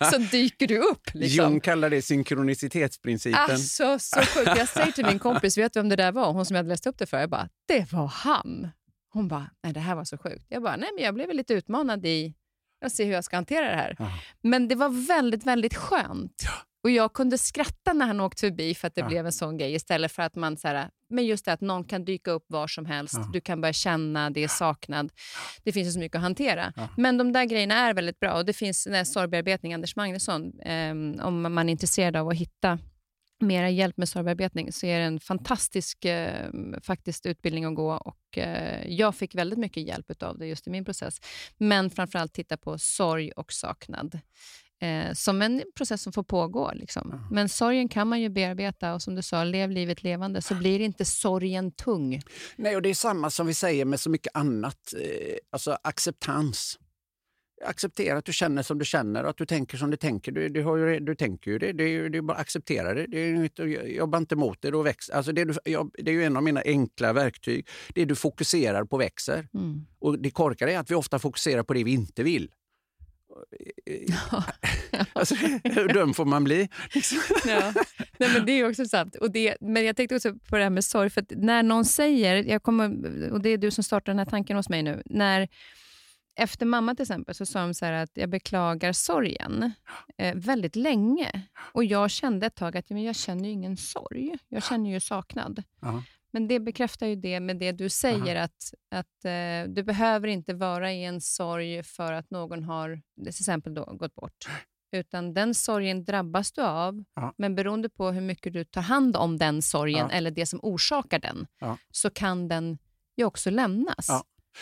*laughs* så dyker du upp. Liksom. Jung kallar det synkronicitetsprincipen. Alltså, så sjukt. Jag säger till min kompis, vet du vem det där var? Hon som jag hade läst upp det för. Jag bara, det var han. Hon bara, nej det här var så sjukt. Jag bara, nej men jag blev lite utmanad i att se hur jag ska hantera det här. Aha. Men det var väldigt, väldigt skönt. Ja. Och Jag kunde skratta när han åkte förbi för att det ja. blev en sån grej istället för att man så här, men just det att någon kan dyka upp var som helst. Ja. Du kan börja känna det är saknad. Det finns så mycket att hantera. Ja. Men de där grejerna är väldigt bra och det finns en sorgbearbetning, Anders Magnusson, eh, om man är intresserad av att hitta mera hjälp med sorgbearbetning så är det en fantastisk eh, faktiskt utbildning att gå och eh, jag fick väldigt mycket hjälp av det just i min process. Men framförallt titta på sorg och saknad eh, som en process som får pågå. Liksom. Mm. Men sorgen kan man ju bearbeta och som du sa, lev livet levande så blir inte sorgen tung. Nej, och det är samma som vi säger med så mycket annat. Eh, alltså acceptans. Acceptera att du känner som du känner och att du tänker som du tänker. Du, du, har ju, du tänker ju det. Det är bara acceptera det. det är, jobba inte emot det. Då växer. Alltså det, du, jag, det är ju en av mina enkla verktyg. Det du fokuserar på växer. Mm. Och Det korkade är att vi ofta fokuserar på det vi inte vill. Ja. *laughs* alltså, hur dum får man bli? ja. Nej, men det är också sant. Och det, men jag tänkte också på det här med sorg. För när någon säger, jag kommer, och det är du som startar den här tanken hos mig nu. När, efter mamma till exempel så sa de så att jag beklagar sorgen eh, väldigt länge. Och Jag kände ett tag att men jag känner ju ingen sorg. Jag känner ju saknad. Ja. Men det bekräftar ju det med det du säger, Aha. att, att eh, du behöver inte vara i en sorg för att någon har till exempel då gått bort. utan den sorgen drabbas du av, Ja. men beroende på hur mycket du tar hand om den sorgen Ja. eller det som orsakar den, Ja. så kan den ju också lämnas.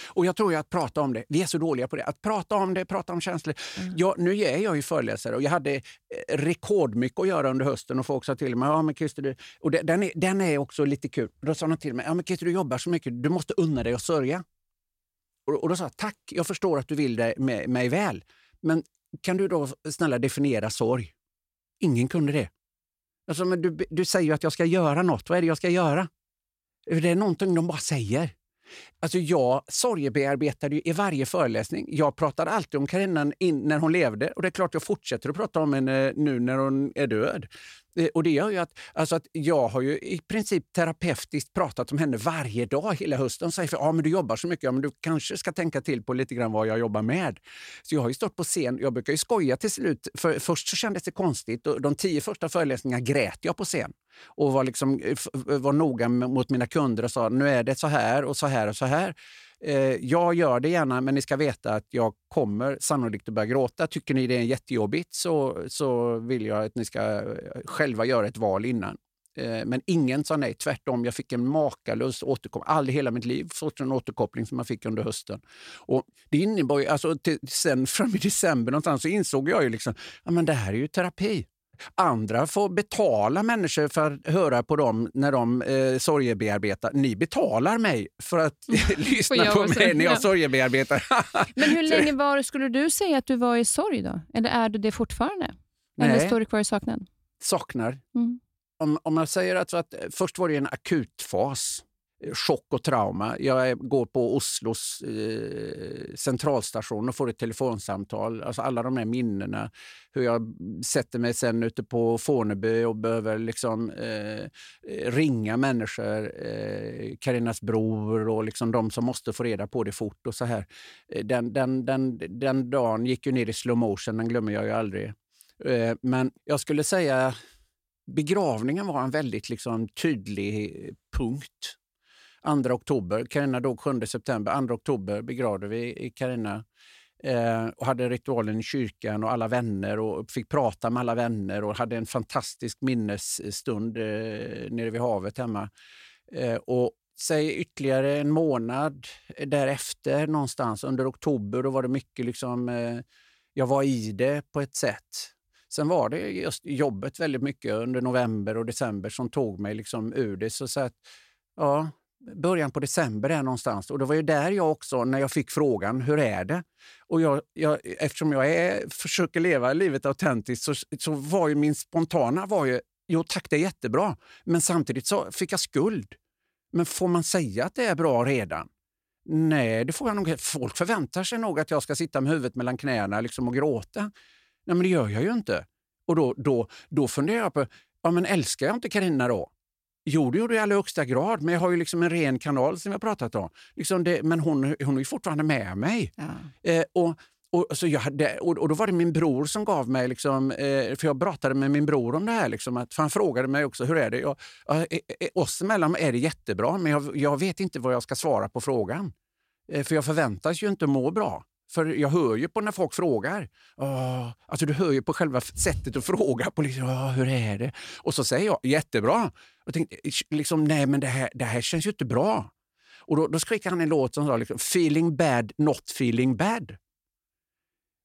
Och jag tror ju att prata om det, vi är så dåliga på det, att prata om det, prata om känslor. Jag, nu är jag ju föreläsare och jag hade eh, rekordmycket att göra under hösten och folk sa till mig, ja men Christer, du, och den, är, den är också lite kul. Då sa de till mig, ja men Christer du jobbar så mycket, du måste unna dig att sörja. Och, och då sa jag, tack, jag förstår att du vill det med, mig väl. Men kan du då snälla definiera sorg? Ingen kunde det. Alltså, men du, du säger ju att jag ska göra något, vad är det jag ska göra? Det är någonting de bara säger. Alltså jag sorgebearbetade ju i varje föreläsning. Jag pratade alltid om Carina när hon levde och det är klart jag fortsätter att prata om henne nu när hon är död. Eh, och det gör ju att, alltså att jag har ju i princip terapeutiskt pratat om henne varje dag hela hösten. Hon säger för, ja, men du jobbar så mycket, ja, men du kanske ska tänka till på lite grann vad jag jobbar med. Så jag har ju stått på scen, jag brukar ju skoja till slut. För först så kändes det konstigt och de tio första föreläsningarna grät jag på scen och var, liksom, eh, eh, var noga mot mina kunder och sa nu är det så här och så här och så här. Eh, jag gör det gärna, men ni ska veta att jag kommer sannolikt att börja gråta. Tycker ni det är jättejobbigt så, så vill jag att ni ska eh, själva göra ett val innan. Eh, Men ingen sa nej, tvärtom. Jag fick en makalös återkoppling. Aldrig hela mitt liv fått en återkoppling som jag fick under hösten. Och det innebar ju, alltså, till, sen fram i december någonstans så insåg jag ju liksom, ja men det här är ju terapi. Andra får betala människor för att höra på dem när de eh, sorgebearbetar. Ni betalar mig för att *laughs* *laughs* lyssna på mig när jag Ja. sorgebearbetar. *laughs* Men hur länge var skulle du säga att du var i sorg då? Eller är du det fortfarande? Eller Nej. står du kvar i saknad? Saknar. Mm. Om, om man säger att, att eh, först var det en akutfas, Eh, chock och trauma. Jag går på Oslos eh, centralstation och får ett telefonsamtal. Alltså alla de här minnena. Hur jag sätter mig sen ute på Forneby och behöver liksom, eh, ringa människor. Eh, bror och liksom de som måste få reda på det fort. och så här. Eh, den, den, den, den dagen gick ju ner i slow motion, den glömmer jag ju aldrig. Eh, Men jag skulle säga begravningen var en väldigt liksom, tydlig punkt. 2 oktober, Carina dog 7 september. 2 oktober begravde vi Carina eh, och hade ritualen i kyrkan och alla vänner och fick prata med alla vänner och hade en fantastisk minnesstund eh, nere vid havet hemma. Eh, och säg ytterligare en månad därefter någonstans under oktober, då var det mycket liksom, eh, jag var i det på ett sätt. Sen var det just jobbet väldigt mycket under november och december som tog mig liksom ur det. Så, så att, ja, början på december där någonstans. Och det var ju där jag också, när jag fick frågan, hur är det? Och jag, jag, eftersom jag är, försöker leva livet autentiskt så, så var ju min spontana var ju, jo tack det är jättebra. Men samtidigt så fick jag skuld. Men får man säga att det är bra redan? Nej, det får jag nog Folk förväntar sig nog att jag ska sitta med huvudet mellan knäna liksom och gråta. Nej, men det gör jag ju inte. Och då, då, då funderar jag på, ja men älskar jag inte Karina då? Jo, det gjorde jag i allra högsta grad, men jag har ju liksom en ren kanal som har pratat om. Liksom det, men hon, hon är ju fortfarande med mig. Ja. Eh, och, och, så jag hade, och, och då var det min bror som gav mig, liksom, eh, för jag pratade med min bror om det här. Liksom, att, han frågade mig också, hur är det? Jag, ja, eh, oss emellan är det jättebra, men jag, jag vet inte vad jag ska svara på frågan. Eh, för jag förväntas ju inte må bra. För jag hör ju på när folk frågar. Åh, alltså du hör ju på själva sättet att fråga. På liksom, "Åh, hur är det? Och så säger jag jättebra. Jag tänkte, liksom, nej men det här, det här känns ju inte bra. Och då, då skickade han en låt som sa liksom, “Feeling bad, not feeling bad”.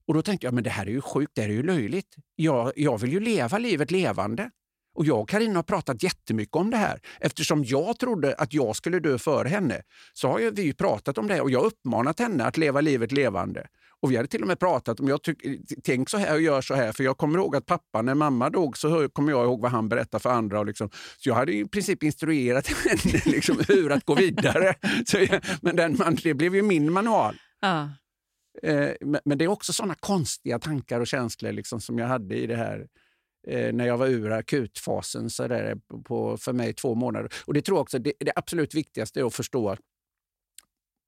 Och då tänkte jag, men det här är ju sjukt, det här är ju löjligt. Jag, jag vill ju leva livet levande. Och jag och Carina har pratat jättemycket om det här. Eftersom jag trodde att jag skulle dö före henne så har vi pratat om det och jag har uppmanat henne att leva livet levande. Och vi hade till och med pratat om, jag tyck, tänk så här och gör så här. För jag kommer ihåg att pappa, när mamma dog så kommer jag ihåg vad han berättade för andra. Och liksom, så jag hade i princip instruerat *laughs* henne liksom, hur att gå vidare. *laughs* Jag, men den, man, det blev ju min manual. Ja. Eh, men, men det är också såna konstiga tankar och känslor liksom, som jag hade i det här eh, när jag var ur akutfasen så där, eh, på, för mig två månader. Och det tror jag också, det, det absolut viktigaste är att förstå att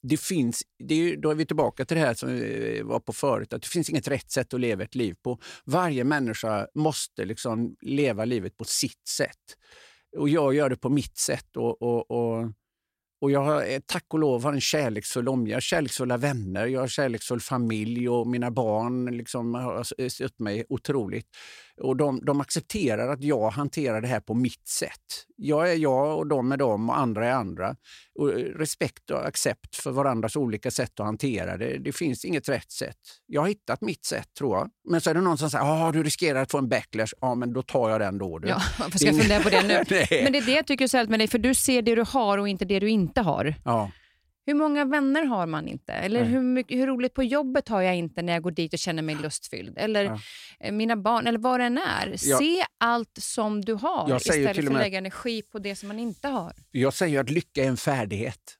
det finns, det är, då är vi tillbaka till det här som vi var på förut, att det finns inget rätt sätt att leva ett liv på. Varje människa måste liksom leva livet på sitt sätt. Och jag gör det på mitt sätt. Och, och, och, Och jag har eh, tack och lov har en kärleksfull omgivning, jag har kärleksfulla vänner, jag har kärleksfull familj och mina barn liksom har stött mig otroligt. Och de, de accepterar att jag hanterar det här på mitt sätt. Jag är jag och de är de och andra är andra. Och respekt och accept för varandras olika sätt att hantera det. Det finns inget rätt sätt. Jag har hittat mitt sätt tror jag. Men så är det någon som säger att ah, du riskerar att få en backlash. Ja, men då tar jag den då. Du. Ja, *laughs* varför ska jag fundera på det nu? *laughs* men det är det jag tycker är så med dig, för du ser det du har och inte det du inte har. Ja. Hur många vänner har man inte? Eller hur, mycket, hur, roligt på jobbet har jag inte när jag går dit och känner mig lustfylld? Eller ja. Eh, mina barn, eller vad det än är. Ja. Se allt som du har istället för att lägga energi på det som man inte har. Jag säger att lycka är en färdighet.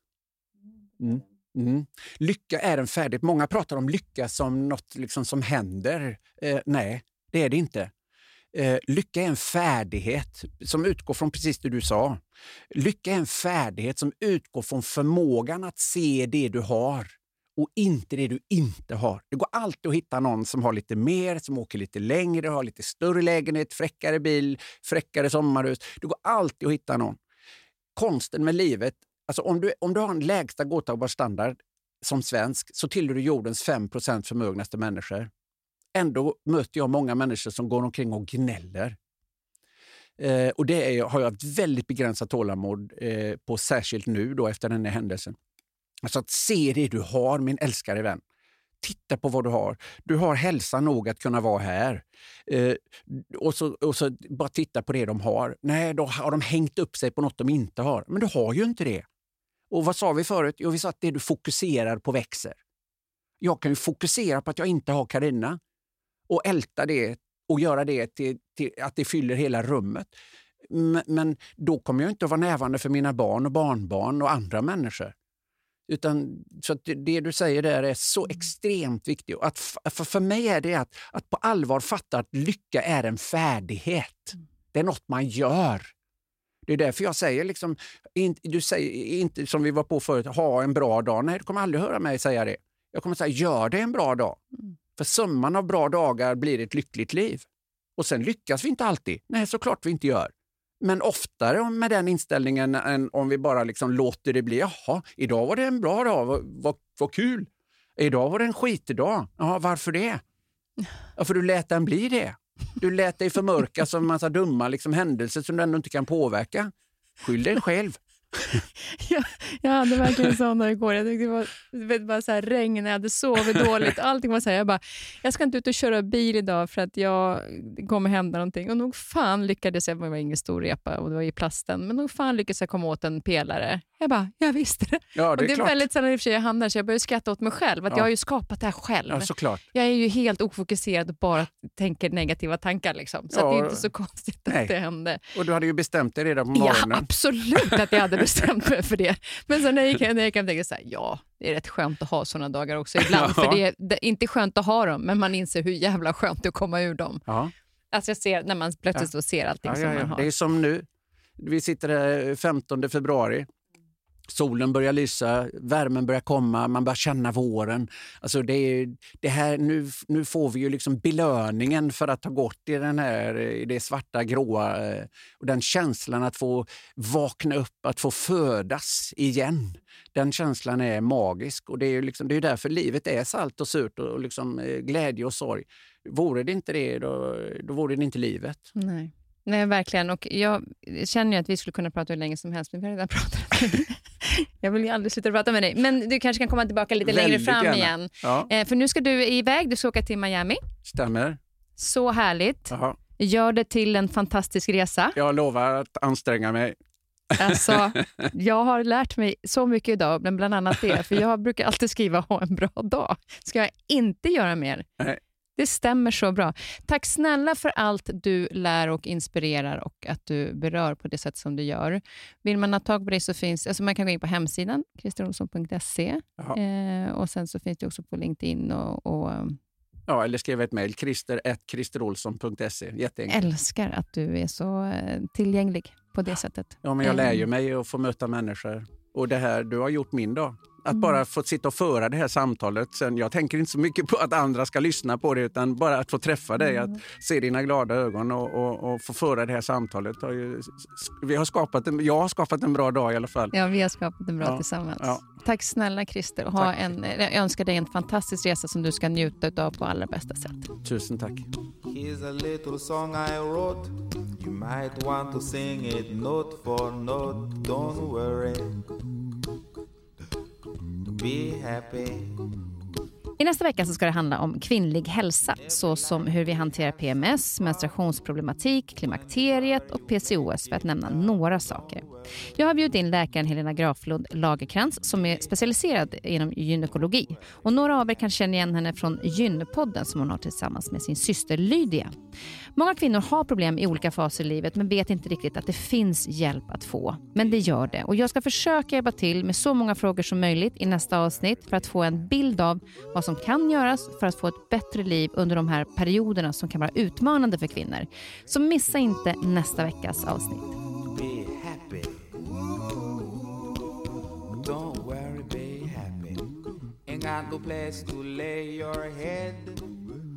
Mm. Mm. Lycka är en färdighet. Många pratar om lycka som något liksom som händer. Eh, nej, det är det inte. Eh, lycka är en färdighet som utgår från precis det du sa. Lycka är en färdighet som utgår från förmågan att se det du har och inte det du inte har. Det går alltid att hitta någon som har lite mer, som åker lite längre, har lite större lägenhet, fräckare bil, fräckare sommarhus. Det går alltid att hitta någon. Konsten med livet, alltså om du, om du har en lägsta godtagbar standard som svensk så tillhör du jordens 5% förmögnaste människor. Ändå möter jag många människor som går omkring och gnäller. Eh, och det är, har jag ett väldigt begränsat tålamod eh, på, särskilt nu då efter den här händelsen. Alltså att se det du har, min älskade vän. Titta på vad du har. Du har hälsa nog att kunna vara här. Eh, och, så, och så bara titta på det de har. Nej, då har de hängt upp sig på något de inte har. Men du har ju inte det. Och vad sa vi förut? Jo, vi sa att det du fokuserar på växer. Jag kan ju fokusera på att jag inte har Karina och älta det och göra det till, till att det fyller hela rummet. Men då kommer jag inte att vara närvarande för mina barn och barnbarn och andra människor. Utan, så det du säger där är så mm. extremt viktigt. Att, för, för mig är det att, att på allvar fatta att lycka är en färdighet. Mm. Det är något man gör. Det är därför jag säger, liksom, du säger inte som vi var på förut, ha en bra dag. Nej, du kommer aldrig höra mig säga det. Jag kommer säga, gör det en bra dag. För summan av bra dagar blir ett lyckligt liv. Och sen lyckas vi inte alltid. Nej, såklart vi inte gör. Men oftare med den inställningen än om vi bara liksom låter det bli. Jaha, idag var det en bra dag, vad, vad, vad kul. Idag var det en skitdag. Ja, varför det? Ja, för du lät den bli det. Du lät dig förmörkas av en massa dumma liksom, händelser som du ändå inte kan påverka. Skyll dig själv. *laughs* jag, jag hade verkligen sådana igår. Jag tyckte det var, det var så här regn, jag hade sovit dåligt. Allting var så här, jag bara, jag ska inte ut och köra bil idag för att jag kommer hända någonting. Och nog fan lyckades jag, det var ingen stor repa och det var i plasten, men nog fan lyckades jag komma åt en pelare. Jag bara, jag visste det. Ja, det, och det är, är väldigt sällan i och för sig jag hamnar så jag börjar skratta åt mig själv. Att ja. Jag har ju skapat det här själv. Ja, såklart. Jag är ju helt ofokuserad och bara tänker negativa tankar. Liksom. Så ja, det är inte så konstigt nej. att det hände. Och du hade ju bestämt dig redan på morgonen. Ja, absolut att jag hade bestämt mig för det. Men sen när jag gick hem, när jag gick hem tänkte jag så här, ja, det är rätt skönt att ha såna dagar också ibland. Ja. För det är, det är, inte skönt att ha dem, men man inser hur jävla skönt det är att komma ur dem. Ja. Alltså jag ser, när man plötsligt ja. ser allting som man har. Det är som nu. Vi sitter här 15 februari. Solen börjar lysa, värmen börjar komma, man börjar känna våren. Alltså det, är, det här, nu, nu får vi ju liksom belöningen för att ha gått i, den här, i det svarta, gråa. Eh, och den känslan att få vakna upp, att få födas igen. Den känslan är magisk och det är, liksom, det är därför livet är salt och surt och liksom, eh, glädje och sorg. Vore det inte det, då, då vore det inte livet. Nej. Nej, verkligen. Och jag känner ju att vi skulle kunna prata hur länge som helst, men vi har redan pratat. *laughs* jag vill ju aldrig sluta prata med dig. Men du kanske kan komma tillbaka lite Väldigt längre fram gärna. igen. Ja. Eh, för nu ska du iväg, du ska åka till Miami. Stämmer. Så härligt. Aha. Gör det till en fantastisk resa. Jag lovar att anstränga mig. Alltså, *laughs* jag har lärt mig så mycket idag, men bland annat det. För Jag brukar alltid skriva *laughs* ha en bra dag. Ska jag inte göra mer? Nej. Det stämmer så bra. Tack snälla för allt du lär och inspirerar och att du berör på det sätt som du gör. Vill man ha tag på dig så finns alltså man kan gå in på hemsidan, christerolsson.se eh, och sen så finns det också på LinkedIn och, och Ja, eller skriva ett mejl, christer.christerolsson.se. Jätteenkelt. Älskar att du är så eh, tillgänglig på det sättet. Ja, men jag lär ju mig att få möta människor. Och det här, du har gjort min dag Att mm. bara få sitta och föra det här samtalet. Sen, jag tänker inte så mycket på att andra ska lyssna på det utan bara att få träffa dig, mm. att se dina glada ögon och, och, och, få föra det här samtalet. Har ju, vi har skapat en, jag har skapat en bra dag i alla fall. Ja, vi har skapat en bra ja, tillsammans. Ja. Tack snälla Christer. Ha en, jag önskar dig en fantastisk resa som du ska njuta av på allra bästa sätt. Tusen tack. Here's a little song I wrote You might want to sing it note for note Don't worry i nästa vecka så ska det handla om kvinnlig hälsa, såsom hur vi hanterar PMS, menstruationsproblematik, klimakteriet och PCOS för att nämna några saker. Jag har bjudit in läkaren Helena Graflund Lagerkrans som är specialiserad inom gynekologi. Och några av er kan känna igen henne från Gynpodden som hon har tillsammans med sin syster Lydia. Många kvinnor har problem i olika faser i livet men vet inte riktigt att det finns hjälp att få. Men det gör det och jag ska försöka hjälpa till med så många frågor som möjligt i nästa avsnitt för att få en bild av vad som kan göras för att få ett bättre liv under de här perioderna som kan vara utmanande för kvinnor. Så missa inte nästa veckas avsnitt. Don't worry, be happy. Ain't got no place to lay your head.